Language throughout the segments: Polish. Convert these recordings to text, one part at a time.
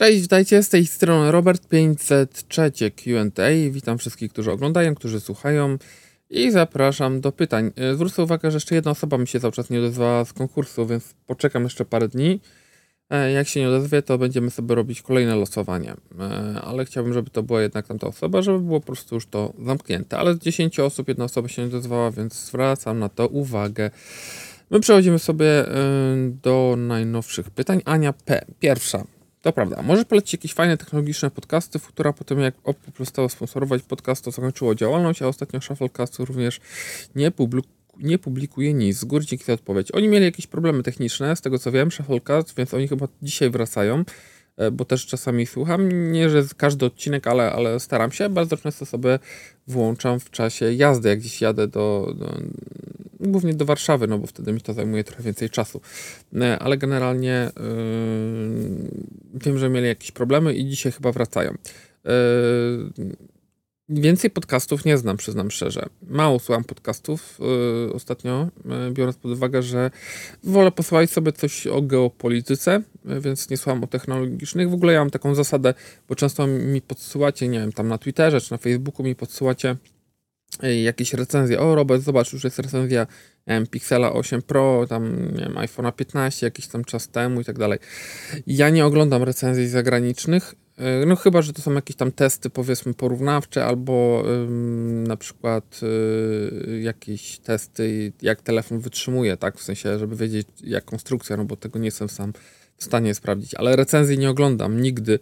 Cześć, witajcie z tej strony Robert 503 Q&A. Witam wszystkich, którzy oglądają, którzy słuchają i zapraszam do pytań. E, zwrócę uwagę, że jeszcze jedna osoba mi się cały czas nie odezwała z konkursu, więc poczekam jeszcze parę dni. E, jak się nie odezwie, to będziemy sobie robić kolejne losowanie. E, ale chciałbym, żeby to była jednak tamta osoba, żeby było po prostu już to zamknięte. Ale z 10 osób jedna osoba się nie odezwała, więc zwracam na to uwagę. My przechodzimy sobie do najnowszych pytań. Ania P. Pierwsza. To prawda. Może polecić jakieś fajne technologiczne podcasty, która potem jak Oppo przestało sponsorować podcast, to zakończyło działalność, a ostatnio Shufflecast również nie, publik nie publikuje nic. Z góry dzięki za odpowiedź. Oni mieli jakieś problemy techniczne, z tego co wiem, Shufflecast, więc oni chyba dzisiaj wracają. E, bo też czasami słucham, nie że każdy odcinek, ale, ale staram się, bardzo często sobie włączam w czasie jazdy, jak gdzieś jadę do, do głównie do Warszawy, no bo wtedy mi to zajmuje trochę więcej czasu. E, ale generalnie yy, wiem, że mieli jakieś problemy i dzisiaj chyba wracają. Yy, Więcej podcastów nie znam, przyznam szczerze. Mało słucham podcastów yy, ostatnio, yy, biorąc pod uwagę, że wolę posłuchać sobie coś o geopolityce, yy, więc nie słucham o technologicznych. W ogóle ja mam taką zasadę, bo często mi podsyłacie, nie wiem, tam na Twitterze czy na Facebooku mi podsyłacie jakieś recenzje. O, Robert, zobacz, już jest recenzja wiem, Pixela 8 Pro, tam nie wiem, iPhone'a 15 jakiś tam czas temu i tak dalej. Ja nie oglądam recenzji zagranicznych, E, no chyba, że to są jakieś tam testy powiedzmy porównawcze albo ym, na przykład y, jakieś testy, jak telefon wytrzymuje, tak? W sensie, żeby wiedzieć jak konstrukcja, no bo tego nie jestem sam w stanie sprawdzić, ale recenzji nie oglądam nigdy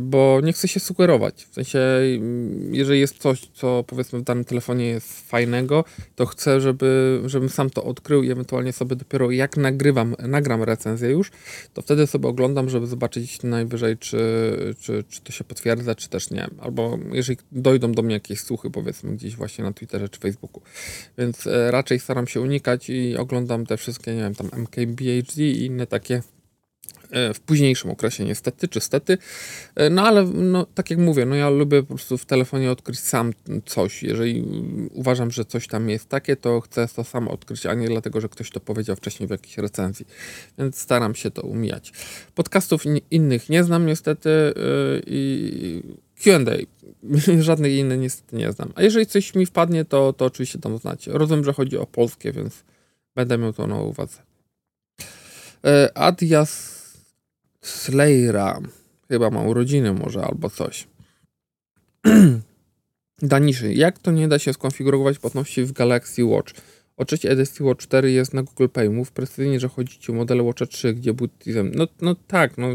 bo nie chcę się sugerować. W sensie, mm, jeżeli jest coś, co powiedzmy w danym telefonie jest fajnego, to chcę, żeby, żebym sam to odkrył i ewentualnie sobie dopiero jak nagrywam, nagram recenzję już, to wtedy sobie oglądam, żeby zobaczyć najwyżej, czy, czy, czy to się potwierdza, czy też nie. Albo jeżeli dojdą do mnie jakieś słuchy, powiedzmy gdzieś właśnie na Twitterze czy Facebooku. Więc e, raczej staram się unikać i oglądam te wszystkie, nie wiem, tam MKBHD i inne takie w późniejszym okresie niestety, czy stety. E, no ale no, tak jak mówię, no ja lubię po prostu w telefonie odkryć sam coś. Jeżeli uważam, że coś tam jest takie, to chcę to sam odkryć, a nie dlatego, że ktoś to powiedział wcześniej w jakiejś recenzji. Więc staram się to umijać. Podcastów innych nie znam niestety e, i Q&A. Żadnych innych niestety nie znam. A jeżeli coś mi wpadnie, to, to oczywiście tam znać. Rozumiem, że chodzi o polskie, więc będę miał to na uwadze. Adias Slayera. Chyba ma urodziny może albo coś. Daniszy. Jak to nie da się skonfigurować płatności w Galaxy Watch? Oczywiście edycji Watch 4 jest na Google Pay. Mów precyzyjnie, że chodzi ci o model Watcha 3, gdzie był. No, no tak, no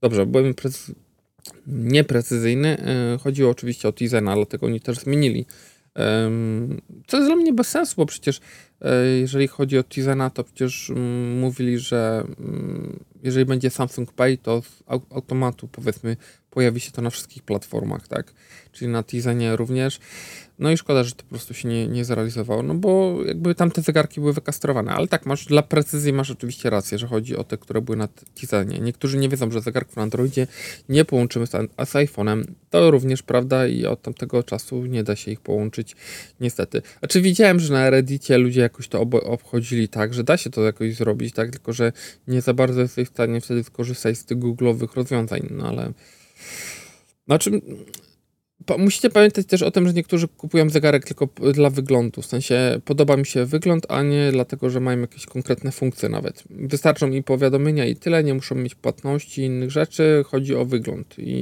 dobrze, byłem precy... nieprecyzyjny. Yy, chodziło oczywiście o Tizena, dlatego oni też zmienili. Co jest dla mnie bez sensu, bo przecież jeżeli chodzi o Tizena, to przecież mm, mówili, że mm, jeżeli będzie Samsung Pay, to z automatu powiedzmy pojawi się to na wszystkich platformach, tak? Czyli na Tizenie również. No i szkoda, że to po prostu się nie, nie zrealizowało, no bo jakby tamte zegarki były wykastrowane, ale tak, masz, dla precyzji masz oczywiście rację, że chodzi o te, które były na Tizenie. Niektórzy nie wiedzą, że zegarków na Androidzie nie połączymy z, z iPhone'em. To również prawda i od tamtego czasu nie da się ich połączyć, niestety. Znaczy widziałem, że na Reddicie ludzie jakoś to obchodzili tak, że da się to jakoś zrobić, tak, tylko że nie za bardzo jesteś w stanie wtedy skorzystać z tych googlowych rozwiązań, no ale... Znaczy, musicie pamiętać też o tym, że niektórzy kupują zegarek tylko dla wyglądu. W sensie podoba mi się wygląd, a nie dlatego, że mają jakieś konkretne funkcje nawet. Wystarczą mi powiadomienia i tyle, nie muszą mieć płatności i innych rzeczy. Chodzi o wygląd. I,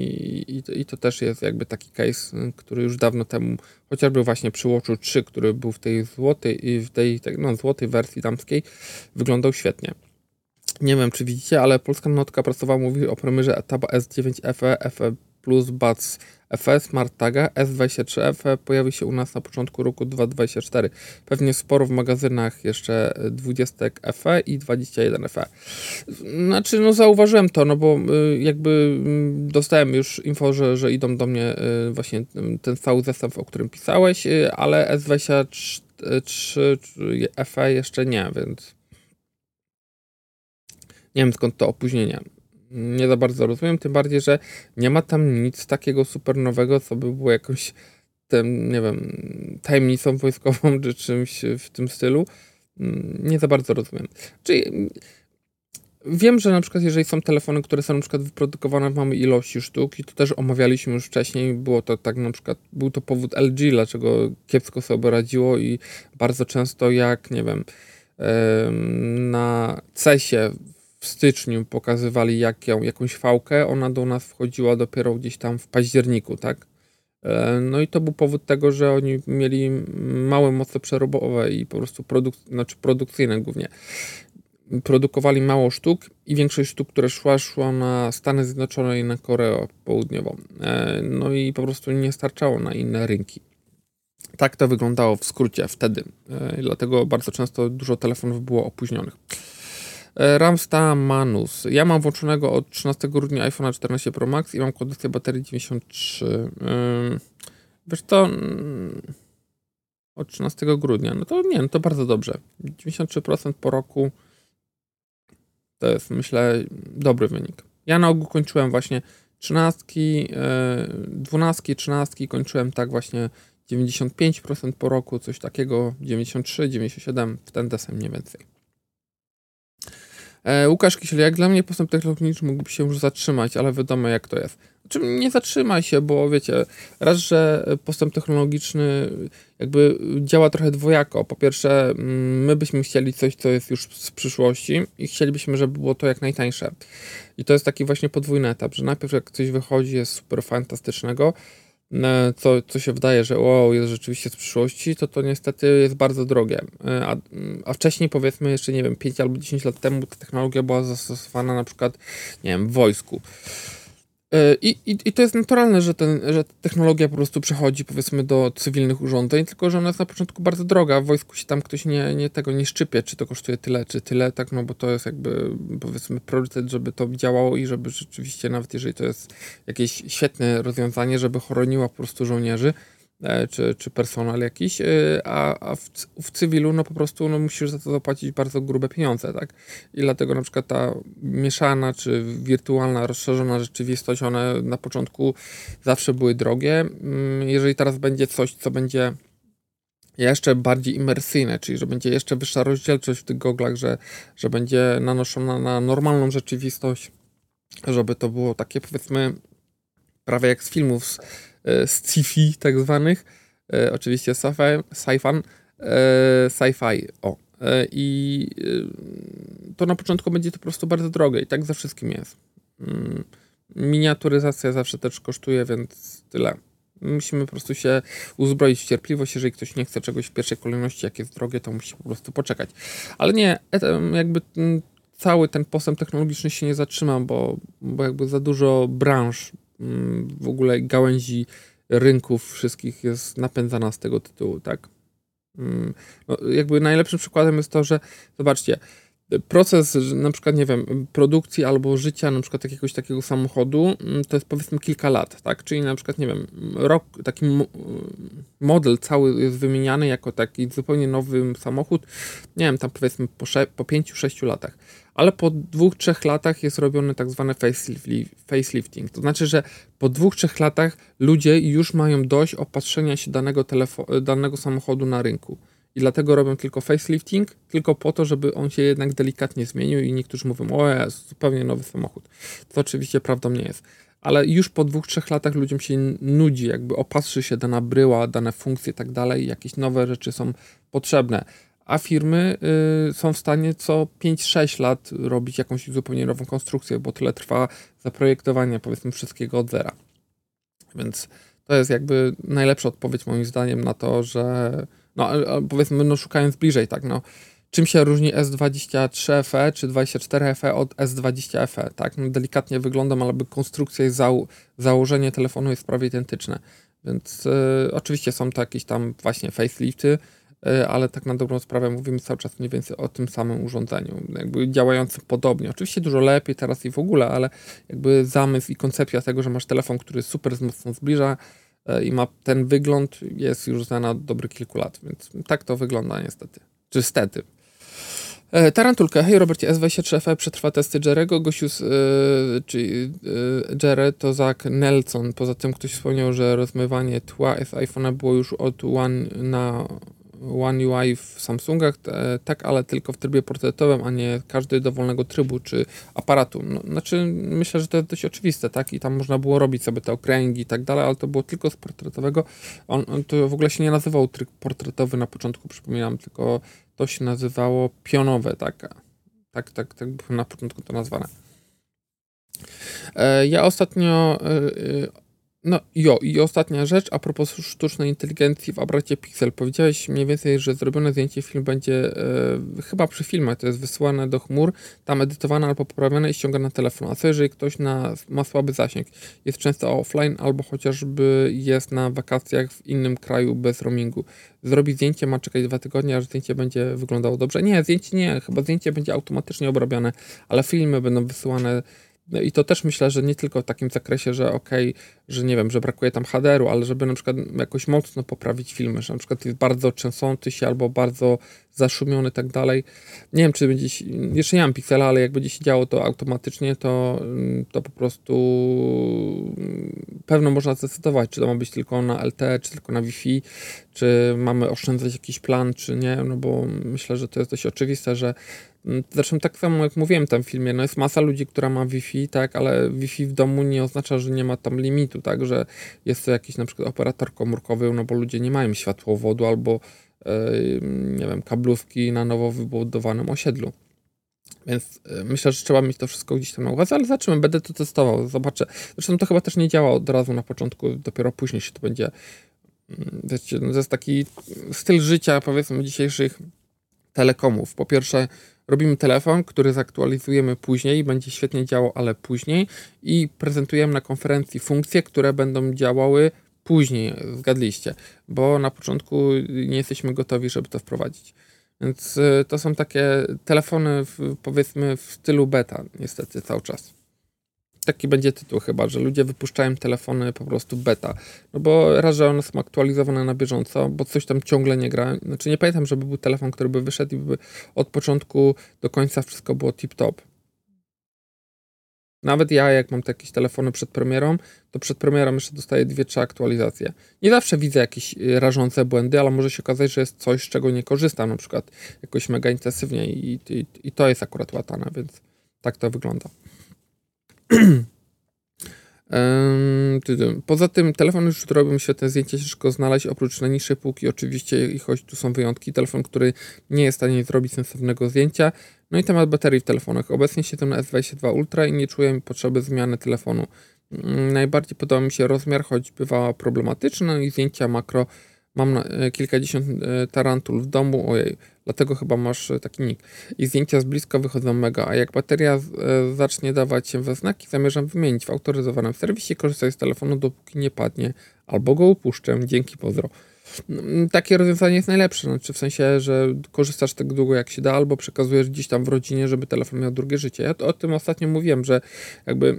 i, I, to też jest jakby taki case, który już dawno temu, chociażby właśnie przy Watchu 3, który był w tej złotej, i w tej no, złotej wersji damskiej, wyglądał świetnie. Nie wiem, czy widzicie, ale polska notka pracowała mówi o premierze Taba S9 FE, FE Plus Buds FE Smart Taga S23 FE pojawi się u nas na początku roku 2024. Pewnie sporo w magazynach jeszcze 20 FE i 21 FE. Znaczy, no zauważyłem to, no bo y, jakby mm, dostałem już info, że, że idą do mnie y, właśnie ten cały zestaw, o którym pisałeś, y, ale S23 FE jeszcze nie, więc nie wiem skąd to opóźnienie nie za bardzo rozumiem, tym bardziej, że nie ma tam nic takiego super nowego, co by było jakąś tym, nie wiem, tajemnicą wojskową czy czymś w tym stylu. Mm, nie za bardzo rozumiem. Czyli Wiem, że na przykład jeżeli są telefony, które są na przykład wyprodukowane w małej ilości sztuk i to też omawialiśmy już wcześniej, było to tak na przykład, był to powód LG, dlaczego kiepsko sobie radziło i bardzo często jak, nie wiem, na CESie w styczniu pokazywali jak jakąś fałkę, ona do nas wchodziła dopiero gdzieś tam w październiku, tak? E, no i to był powód tego, że oni mieli małe moce przerobowe i po prostu produk znaczy produkcyjne głównie. Produkowali mało sztuk i większość sztuk, które szła, szła na Stany Zjednoczone i na Koreę Południową. E, no i po prostu nie starczało na inne rynki. Tak to wyglądało w skrócie wtedy. E, dlatego bardzo często dużo telefonów było opóźnionych. E, Ramsta Manus. Ja mam włączonego od 13 grudnia iPhone 14 Pro Max i mam kondycję baterii 93. Wiesz to mm, od 13 grudnia. No to nie, no to bardzo dobrze. 93% po roku to jest myślę dobry wynik. Ja na ogół kończyłem właśnie 13, 12, 13 kończyłem tak właśnie 95% po roku, coś takiego, 93, 97 w ten desem mniej więcej. E, Łukasz Kisiel, jak dla mnie postęp technologiczny mógłby się już zatrzymać, ale wiadomo jak to jest. Znaczy, nie zatrzymaj się, bo wiecie, raz, że postęp technologiczny jakby działa trochę dwojako. Po pierwsze, mm, my byśmy chcieli coś, co jest już z przyszłości i chcielibyśmy, żeby było to jak najtańsze. I to jest taki właśnie podwójny etap, że najpierw jak coś wychodzi, jest super fantastycznego, co, co się wydaje, że wow, jest rzeczywiście z przyszłości, to to niestety jest bardzo drogie. E, a, a wcześniej, powiedzmy, jeszcze nie wiem, 5 albo 10 lat temu ta technologia była zastosowana na przykład, nie wiem, w wojsku. E, I, i, I to jest naturalne, że, ten, że technologia po prostu przechodzi powiedzmy do cywilnych urządzeń, tylko że ona jest na początku bardzo droga. W wojsku się tam ktoś nie, nie tego nie szczypie, czy to kosztuje tyle, czy tyle, tak, no bo to jest jakby powiedzmy priorytet, żeby to działało i żeby rzeczywiście, nawet jeżeli to jest jakieś świetne rozwiązanie, żeby chroniła po prostu żołnierzy, czy, czy personal jakiś, e, a, a w, w, cywilu no po prostu no, musisz za to zapłacić bardzo grube pieniądze, tak? I dlatego na przykład ta mieszana czy wirtualna, rozszerzona rzeczywistość, one na początku zawsze były drogie. Mm, jeżeli teraz będzie coś, co będzie jeszcze bardziej imersyjne, czyli że będzie jeszcze wyższa rozdzielczość w tych goglach, że, że będzie nanoszona na normalną rzeczywistość, żeby to było takie powiedzmy prawie jak z filmów E, sci-fi tak zwanych, e, oczywiście sci-fi, e, sci-fi, o. I to na początku będzie to po prostu bardzo drogie i tak ze wszystkim jest. Mm, miniaturyzacja zawsze też kosztuje, więc tyle. Musimy po prostu się uzbroić w cierpliwość. Jeżeli ktoś nie chce czegoś w pierwszej kolejności, jak jest drogie, to musi po prostu poczekać. Ale nie, jakby cały ten postęp technologiczny się nie zatrzyma, bo, bo jakby za dużo branż Mm, w ogóle gałęzi rynków wszystkich jest napędzana z tego tytułu, tak? Mm, no, jakby najlepszym przykładem jest to, że zobaczcie, proces na przykład, nie wiem, produkcji albo życia na przykład jakiegoś takiego samochodu mm, to jest powiedzmy kilka lat, tak? Czyli na przykład, nie wiem, rok, taki model cały jest wymieniany jako taki zupełnie nowy samochód, nie wiem, tam powiedzmy po, po 5-6 latach ale po dwóch, trzech latach jest robiony tak zwany facelifting. To znaczy, że po dwóch, trzech latach ludzie już mają dość opatrzenia się danego, danego samochodu na rynku. I dlatego robią tylko facelifting, tylko po to, żeby on się jednak delikatnie zmienił i niektórzy mówią, o jest zupełnie nowy samochód. To oczywiście prawdą nie jest. Ale już po dwóch, trzech latach ludziom się nudzi, jakby opatrzy się dana bryła, dane funkcje i tak dalej, jakieś nowe rzeczy są potrzebne a firmy y, są w stanie co 5-6 lat robić jakąś zupełnie nową konstrukcję, bo tyle trwa zaprojektowanie powiedzmy wszystkiego od zera. Więc to jest jakby najlepsza odpowiedź moim zdaniem na to, że no powiedzmy, no szukając bliżej, tak, no. Czym się różni S23 FE czy 24 FE od S20 FE, tak, no delikatnie wyglądam, ale konstrukcja i zał założenie telefonu jest prawie identyczne, więc y, oczywiście są to jakieś tam właśnie facelifty, E, ale tak na dobrą sprawę mówimy cały czas mniej więcej o tym samym urządzeniu, jakby działającym podobnie. Oczywiście dużo lepiej teraz i w ogóle, ale jakby zamysł i koncepcja tego, że masz telefon, który super mocno zbliża i ma ten wygląd, jest już znana od dobrych kilku lat, więc tak to wygląda niestety. Czy stety. E, Tarantulka. Hej Robercie, S23FE przetrwa testy Jerego. Gościu, z, yy, czyli yy, Jerry to Zach Nelson. Poza tym ktoś wspomniał, że rozmywanie tła z iPhone'a było już od One na One UI w Samsungach, tak, ale tylko w trybie portretowym, a nie każdy dowolnego trybu czy aparatu. No, znaczy, myślę, że to jest dość oczywiste, tak? I tam można było robić sobie te okręgi i tak dalej, ale to było tylko z portretowego. On, on to w ogóle się nie nazywał tryb portretowy na początku, przypominam, tylko to się nazywało pionowe, tak? Tak, tak, tak było na początku to nazwane. E, ja ostatnio e, no jo, i ostatnia rzecz, a propos sztucznej inteligencji w aparacie Pixel. Powiedziałeś mniej więcej, że zrobione zdjęcie film będzie e, chyba przy filmie, to jest wysyłane do chmur, tam edytowane albo poprawione i ściągane na telefon. A co jeżeli ktoś na, ma słaby zasięg, jest często offline albo chociażby jest na wakacjach w innym kraju bez roamingu. Zrobi zdjęcie, ma czekać dwa tygodnie, aż zdjęcie będzie wyglądało dobrze. Nie, zdjęcie nie, chyba zdjęcie będzie automatycznie obrabiane, ale filmy będą wysyłane i to też myślę, że nie tylko w takim zakresie, że okej, okay, że nie wiem, że brakuje tam HDR-u, ale żeby na przykład jakoś mocno poprawić filmy, że na przykład jest bardzo trzęsący się albo bardzo zaszumiony i tak dalej. Nie wiem, czy będzie, jeszcze nie mam piksela, ale jak będzie się działo to automatycznie, to, to po prostu pewno można zdecydować, czy to ma być tylko na LTE, czy tylko na Wi-Fi, czy mamy oszczędzać jakiś plan, czy nie, no bo myślę, że to jest dość oczywiste, że Mm, zresztą tak samo jak mówiłem w tym filmie, no jest masa ludzi, która ma Wi-Fi, tak, ale Wi-Fi w domu nie oznacza, że nie ma tam limitu, tak, że jest to jakiś na przykład operator komórkowy, no bo ludzie nie mają światłowodu albo yy, nie wiem, kablówki na nowo wybudowanym osiedlu. Więc yy, myślę, że trzeba mieć to wszystko gdzieś tam na uwadze, ale zobaczymy, będę to testował, zobaczę. Zresztą to chyba też nie działa od razu na początku, dopiero później się to będzie, wiecie, no to jest taki styl życia, powiedzmy, dzisiejszych telekomów. Po pierwsze, robimy telefon, który zaktualizujemy później, będzie świetnie działał, ale później i prezentujemy na konferencji funkcje, które będą działały później, zgadliście, bo na początku nie jesteśmy gotowi, żeby to wprowadzić. Więc y, to są takie telefony, w, powiedzmy, w stylu beta, niestety, cały czas taki będzie tytuł chyba, że ludzie wypuszczają telefony po prostu beta. No bo raz, że one są aktualizowane na bieżąco, bo coś tam ciągle nie gra. Znaczy nie pamiętam, żeby był telefon, który by wyszedł i by od początku do końca wszystko było tip-top. Nawet ja, jak mam jakieś telefony przed premierą, to przed premierą jeszcze dostaję dwie, trzy aktualizacje. Nie zawsze widzę jakieś y, rażące błędy, ale może się okazać, że jest coś, z czego nie korzystam, na przykład jakoś mega intensywnie i, i, i to jest akurat łatane, więc tak to wygląda. Poza tym telefon już robią świetne zdjęcia, ciężko znaleźć, oprócz najniższej półki oczywiście, i choć tu są wyjątki, telefon, który nie jest w stanie zrobić sensownego zdjęcia. No i temat baterii w telefonach. Obecnie siedzę na S22 Ultra i nie czuję potrzeby zmiany telefonu. Mm, najbardziej podoba mi się rozmiar, choć bywała problematyczna i zdjęcia makro Mam e, kilkadziesiąt e, tarantul w domu, ojej, dlatego chyba masz e, taki nick. I zdjęcia z bliska wychodzą mega, a jak bateria zacznie dawać się we znaki, zamierzam wymienić w autoryzowanym serwisie, korzystać z telefonu, dopóki nie padnie, albo go upuszczę, dzięki pozdro. Mm, takie rozwiązanie jest najlepsze, znaczy w sensie, że korzystasz tak długo jak się da, albo przekazujesz gdzieś tam w rodzinie, żeby telefon miał drugie życie. Ja o tym ostatnio mówiłem, że jakby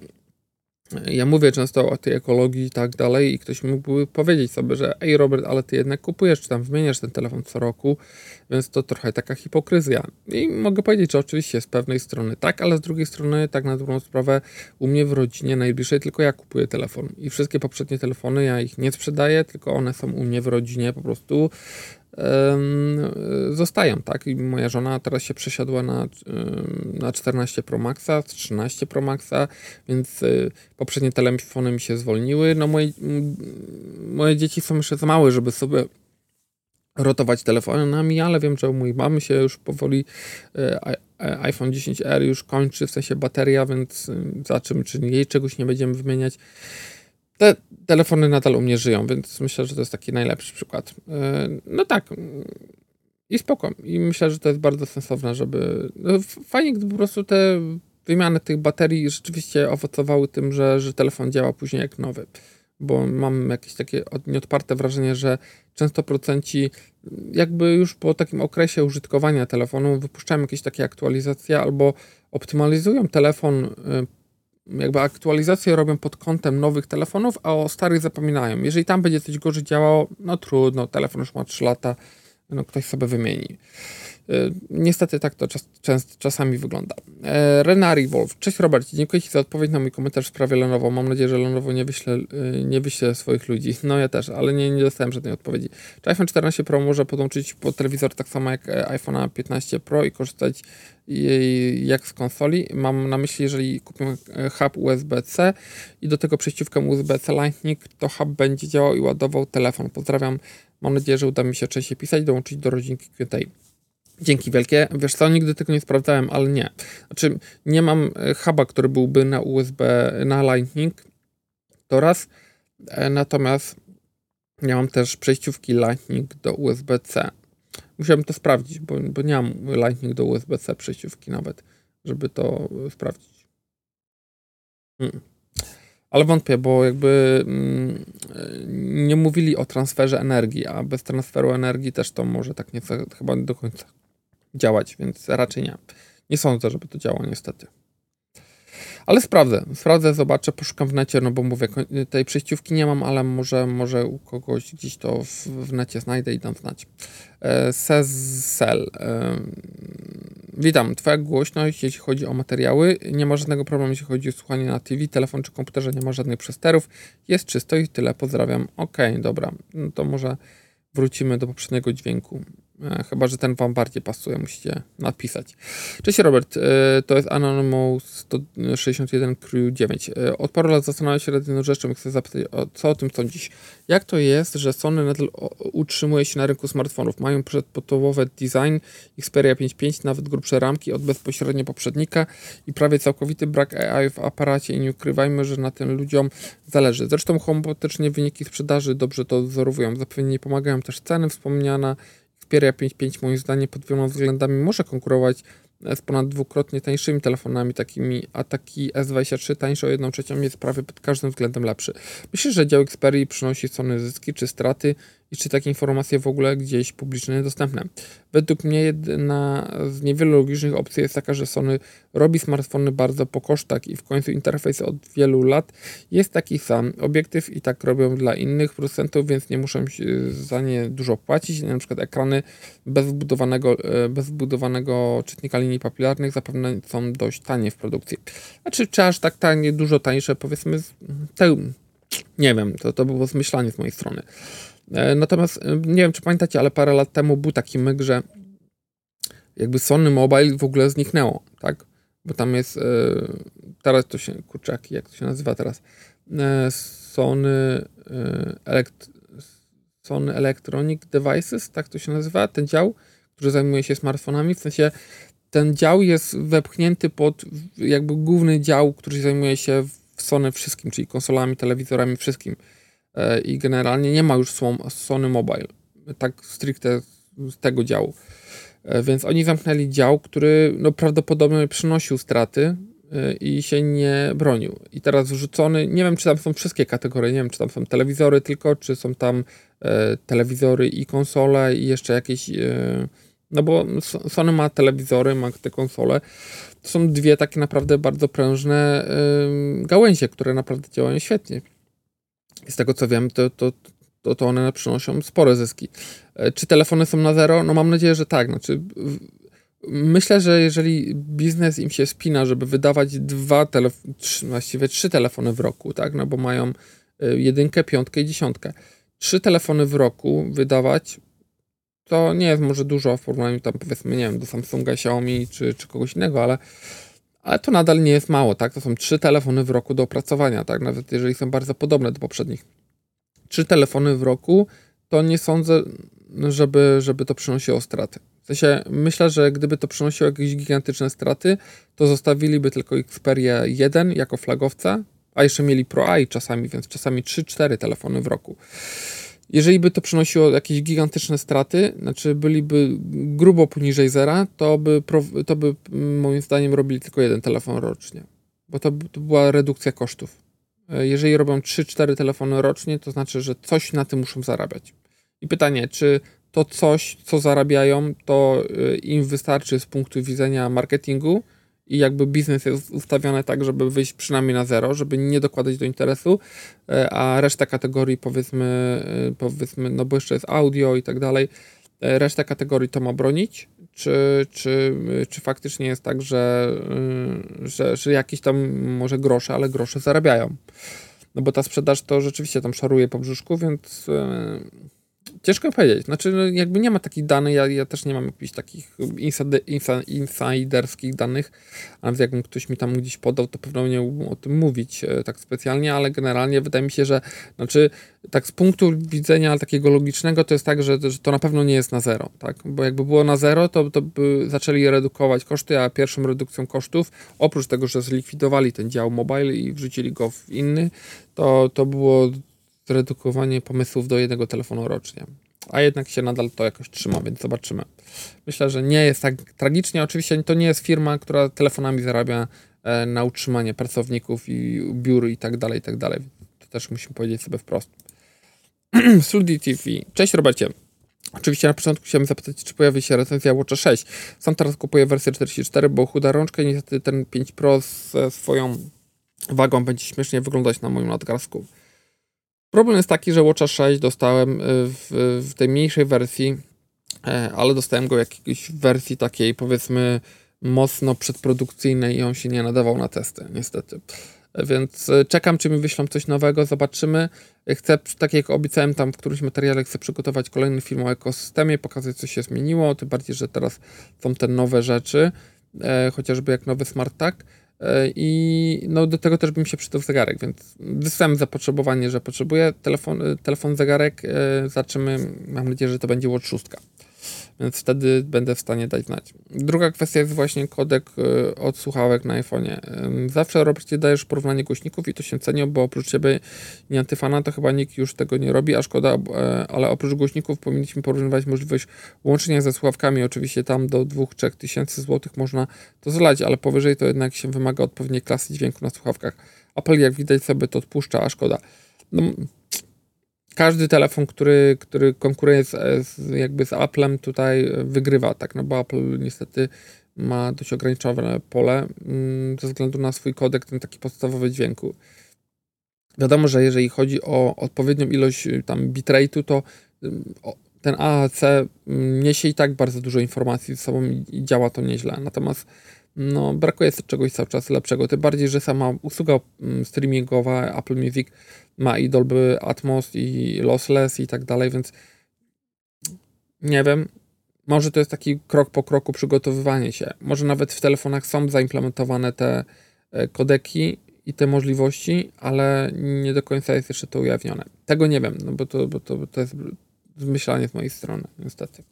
ja mówię często o tej ekologii i tak dalej i ktoś mógłby powiedzieć sobie, że ej Robert, ale ty jednak kupujesz czy tam wymieniasz ten telefon co roku, więc to trochę taka hipokryzja. I mogę powiedzieć, że oczywiście z pewnej strony tak, ale z drugiej strony tak na dobrą sprawę u mnie w rodzinie najbliższej tylko ja kupuję telefon i wszystkie poprzednie telefony ja ich nie sprzedaję, tylko one są u mnie w rodzinie po prostu zostają, tak? I moja żona teraz się przesiadła na, na 14 Pro Maxa, 13 Pro Maxa, więc y, poprzednie telefony mi się zwolniły. No moje, moje dzieci są jeszcze za małe, żeby sobie rotować telefonami, ale wiem, że u mojej mamy się już powoli iPhone 10R już kończy, w sensie bateria, więc y, zobaczymy, czy jej czegoś nie będziemy wymieniać te telefony nadal u mnie żyją, więc myślę, że to jest taki najlepszy przykład. E, no tak. I spoko. I myślę, że to jest bardzo sensowne, żeby. No, fajnie, gdyby po prostu te wymiany tych baterii rzeczywiście owocowały tym, że, że telefon działa później jak nowy. Bo mam jakieś takie nieodparte wrażenie, że często procenci jakby już po takim okresie użytkowania telefonu wypuszczają jakieś takie aktualizacje albo optymalizują telefon y, jakby aktualizacje robią pod kątem nowych telefonów, a o starych zapominają. Jeżeli tam będzie coś gorzej działało, no trudno, telefon już ma 3 lata, no ktoś sobie wymieni. Niestety tak to czas, czas, czasami wygląda. Renari Wolf. Cześć Robert, dziękuję Ci za odpowiedź na mój komentarz w sprawie Lenovo. Mam nadzieję, że Lenovo nie wyśle, nie wyśle swoich ludzi. No ja też, ale nie, nie dostałem żadnej odpowiedzi. Czy iPhone 14 Pro może podłączyć pod telewizor tak samo jak iPhone 15 Pro i korzystać jak z konsoli. Mam na myśli, jeżeli kupimy hub USB-C i do tego przejściówkę USB-C Lightning, to hub będzie działał i ładował telefon. Pozdrawiam. Mam nadzieję, że uda mi się częściej pisać, dołączyć do rodzinki QA. Dzięki wielkie. Wiesz co, nigdy tego nie sprawdzałem, ale nie. Znaczy, nie mam e, huba, który byłby na USB, na Lightning. To raz. E, natomiast nie mam też przejściówki Lightning do USB-C. Musiałbym to sprawdzić, bo, bo nie mam Lightning do USB-C przejściówki nawet, żeby to sprawdzić. Hmm. Ale wątpię, bo jakby mm, nie mówili o transferze energii, a bez transferu energii też to może tak nie chyba do końca działać, więc raczej nie. Nie sądzę, żeby to działało niestety. Ale sprawdzę, sprawdzę, zobaczę, poszukam w necie, no bo mówię, tej przejściówki nie mam, ale może, może u kogoś gdzieś to w, w necie znajdę i dam znać. E, Sezsel. E, witam, twoja głośność, jeśli chodzi o materiały, nie ma żadnego problemu, jeśli chodzi o słuchanie na TV, telefon czy komputerze, nie ma żadnych przesterów, jest czysto i tyle, pozdrawiam. Okej, okay, dobra, no to może wrócimy do poprzedniego dźwięku. E, chyba, że ten wam bardziej pasuje, musicie napisać. Cześć Robert, e, to jest Anonymous 161 Crew 9. E, od paru lat zastanawiam się nad jedną rzeczą i chcę zapytać, co o tym sądzisz? Jak to jest, że Sony nadal utrzymuje się na rynku smartfonów? Mają przedpodstawowy design Xperia 5.5, nawet grubsze ramki od bezpośrednio poprzednika i prawie całkowity brak AI w aparacie i nie ukrywajmy, że na tym ludziom zależy. Zresztą homopatycznie wyniki sprzedaży dobrze to wzorowują. Zapewne nie pomagają też ceny wspomniana Xperia 5.5 moim zdaniem pod wieloma względami może konkurować z ponad dwukrotnie tańszymi telefonami takimi, a taki S23 tańszy o 1 trzecią jest prawie pod każdym względem lepszy. Myślę, że dział Xperia przynosi Sony zyski czy straty i czy takie informacje w ogóle gdzieś publicznie dostępne. Według mnie jedna z niewielu logicznych opcji jest taka, że Sony robi smartfony bardzo po kosztach i w końcu interfejs od wielu lat jest taki sam. Obiektyw i tak robią dla innych producentów, więc nie muszę za nie dużo płacić. Na przykład ekrany bez wbudowanego, e, bez czytnika linii papilarnych zapewne są dość tanie w produkcji. Znaczy, czy aż tak tanie, dużo tańsze, powiedzmy, te, nie wiem, to, to było zmyślanie z mojej strony. E, natomiast e, nie wiem, czy pamiętacie, ale parę lat temu był taki myk, że jakby Sony Mobile w ogóle zniknęło, tak? Bo tam jest, e, teraz to się, kurczaki, jak to się nazywa teraz? Sony, Elect Sony Electronic Devices, tak to się nazywa, ten dział, który zajmuje się smartfonami, w sensie ten dział jest wepchnięty pod jakby główny dział, który zajmuje się w Sony wszystkim, czyli konsolami, telewizorami, wszystkim. E, i generalnie nie ma już Sony Mobile, tak stricte z tego działu. E, więc oni zamknęli dział, który no, prawdopodobnie przynosił straty e, i się nie bronił. I teraz wrzucony, nie wiem czy tam są wszystkie kategorie, nie wiem czy tam są telewizory tylko, czy są tam e, telewizory i konsole i jeszcze jakieś, e, no bo Sony ma telewizory, ma te konsole. To są dwie takie naprawdę bardzo prężne gałęzie, które naprawdę działają świetnie z tego co wiem, to, to, to, to one przynoszą spore zyski. E, czy telefony są na zero? No mam nadzieję, że tak. Znaczy, myślę, że jeżeli biznes im się spina, żeby wydawać dwa telefony, właściwie trzy telefony w roku, tak, no bo mają e, jedynkę, piątkę i dziesiątkę. Trzy telefony w roku wydawać to nie jest może dużo w porównaniu tam powiedzmy, nie wiem, do Samsunga, Xiaomi czy, czy kogoś innego, ale ale to nadal nie jest mało, tak? To są trzy telefony w roku do opracowania, tak? Nawet jeżeli są bardzo podobne do poprzednich. Trzy telefony w roku, to nie sądzę, żeby, żeby to przynosiło straty. W sensie, myślę, że gdyby to przynosiło jakieś gigantyczne straty, to zostawiliby tylko Xperia 1 jako flagowca, a jeszcze mieli Pro AI czasami, więc czasami 3-4 telefony w roku. Jeżeli by to przynosiło jakieś gigantyczne straty, znaczy byliby grubo poniżej zera, to by, to by moim zdaniem robili tylko jeden telefon rocznie, bo to, to była redukcja kosztów. E, jeżeli robią 3-4 telefony rocznie, to znaczy, że coś na tym muszą zarabiać. I pytanie, czy to coś, co zarabiają, to e, im wystarczy z punktu widzenia marketingu, i jakby biznes jest ustawiony tak, żeby wyjść przynajmniej na zero, żeby nie dokładać do interesu, e, a reszta kategorii powiedzmy, e, powiedzmy, no bo jeszcze jest audio i tak dalej, reszta kategorii to ma bronić, czy, czy, czy faktycznie jest tak, że, że, że jakieś tam może grosze, ale grosze zarabiają. No bo ta sprzedaż to rzeczywiście tam szaruje po brzuszku, więc Ciężko powiedzieć. Znaczy, no, jakby nie ma takich danych, ja, ja też nie mam jakichś takich inside, insiderskich danych, ale jakbym ktoś mi tam gdzieś podał, to pewno nie mógłbym o tym mówić e, tak specjalnie, ale generalnie wydaje mi się, że znaczy, tak z punktu widzenia takiego logicznego, to jest tak, że, że to na pewno nie jest na zero, tak? Bo jakby było na zero, to, to by zaczęli redukować koszty, a pierwszą redukcją kosztów, oprócz tego, że zlikwidowali ten dział mobile i wrzucili go w inny, to, to było zredukowanie pomysłów do jednego telefonu rocznie. A jednak się nadal to jakoś trzyma, więc zobaczymy. Myślę, że nie jest tak tragicznie. Oczywiście to nie jest firma, która telefonami zarabia e, na utrzymanie pracowników i biur i tak dalej, i tak dalej. To też musimy powiedzieć sobie wprost. Studio TV. Cześć Robercie. Oczywiście na początku chciałem zapytać, czy pojawi się recenzja Watcha 6. Sam teraz kupuję wersję 44, bo chuda rączka i niestety ten 5 Pro ze swoją wagą będzie śmiesznie wyglądać na moim nadgarstku. Problem jest taki, że Watcha 6 dostałem y, w, w tej mniejszej wersji, e, ale dostałem go w jakiejś wersji takiej powiedzmy mocno przedprodukcyjnej i on się nie nadawał na testy, niestety. Więc e, czekam, czy mi wyślą coś nowego, zobaczymy. Chcę, tak jak obiecałem tam w którymś materiale, chcę przygotować kolejny film o ekosystemie, pokazać, co się zmieniło, tym bardziej, że teraz są te nowe rzeczy, e, chociażby jak nowy smart tag. E, I no, do tego też bym się przydał zegarek, więc wysłałem zapotrzebowanie, że potrzebuję telefon, telefon zegarek. E, zobaczymy, mam nadzieję, że to będzie Watch 6 więc wtedy będę w stanie dać znać. Druga kwestia jest właśnie kodek e, od słuchawek na iPhone'ie. Zawsze Robercie dajesz porównanie głośników i to się cenią, bo oprócz ciebie i antyfana to chyba nikt już tego nie robi, a szkoda, e, ale oprócz głośników powinniśmy porównywać możliwość łączenia ze słuchawkami. Oczywiście tam do 2-3 tysięcy złotych można to zlać, ale powyżej to jednak się wymaga odpowiedniej klasy dźwięku na słuchawkach. Apple jak widać sobie to odpuszcza, a szkoda. No, każdy telefon, który, który konkuruje z, z, jakby z Applem tutaj wygrywa, tak, no bo Apple niestety ma dość ograniczone pole mm, ze względu na swój kodek, ten taki podstawowy dźwięku. Wiadomo, że jeżeli chodzi o odpowiednią ilość y, tam bitrate'u, to ten AAC mm, niesie i tak bardzo dużo informacji ze sobą i działa to nieźle. Natomiast no, brakuje czegoś cały czas lepszego. Tym bardziej, że sama usługa mm, streamingowa Apple Music ma i Dolby Atmos i lossless i tak dalej, więc nie wiem, może to jest taki krok po kroku przygotowywanie się. Może nawet w telefonach są zaimplementowane te e, kodeki i te możliwości, ale nie do końca jest jeszcze to ujawnione. Tego nie wiem, no bo to, bo to, bo to jest zmyślanie z mojej strony, niestety.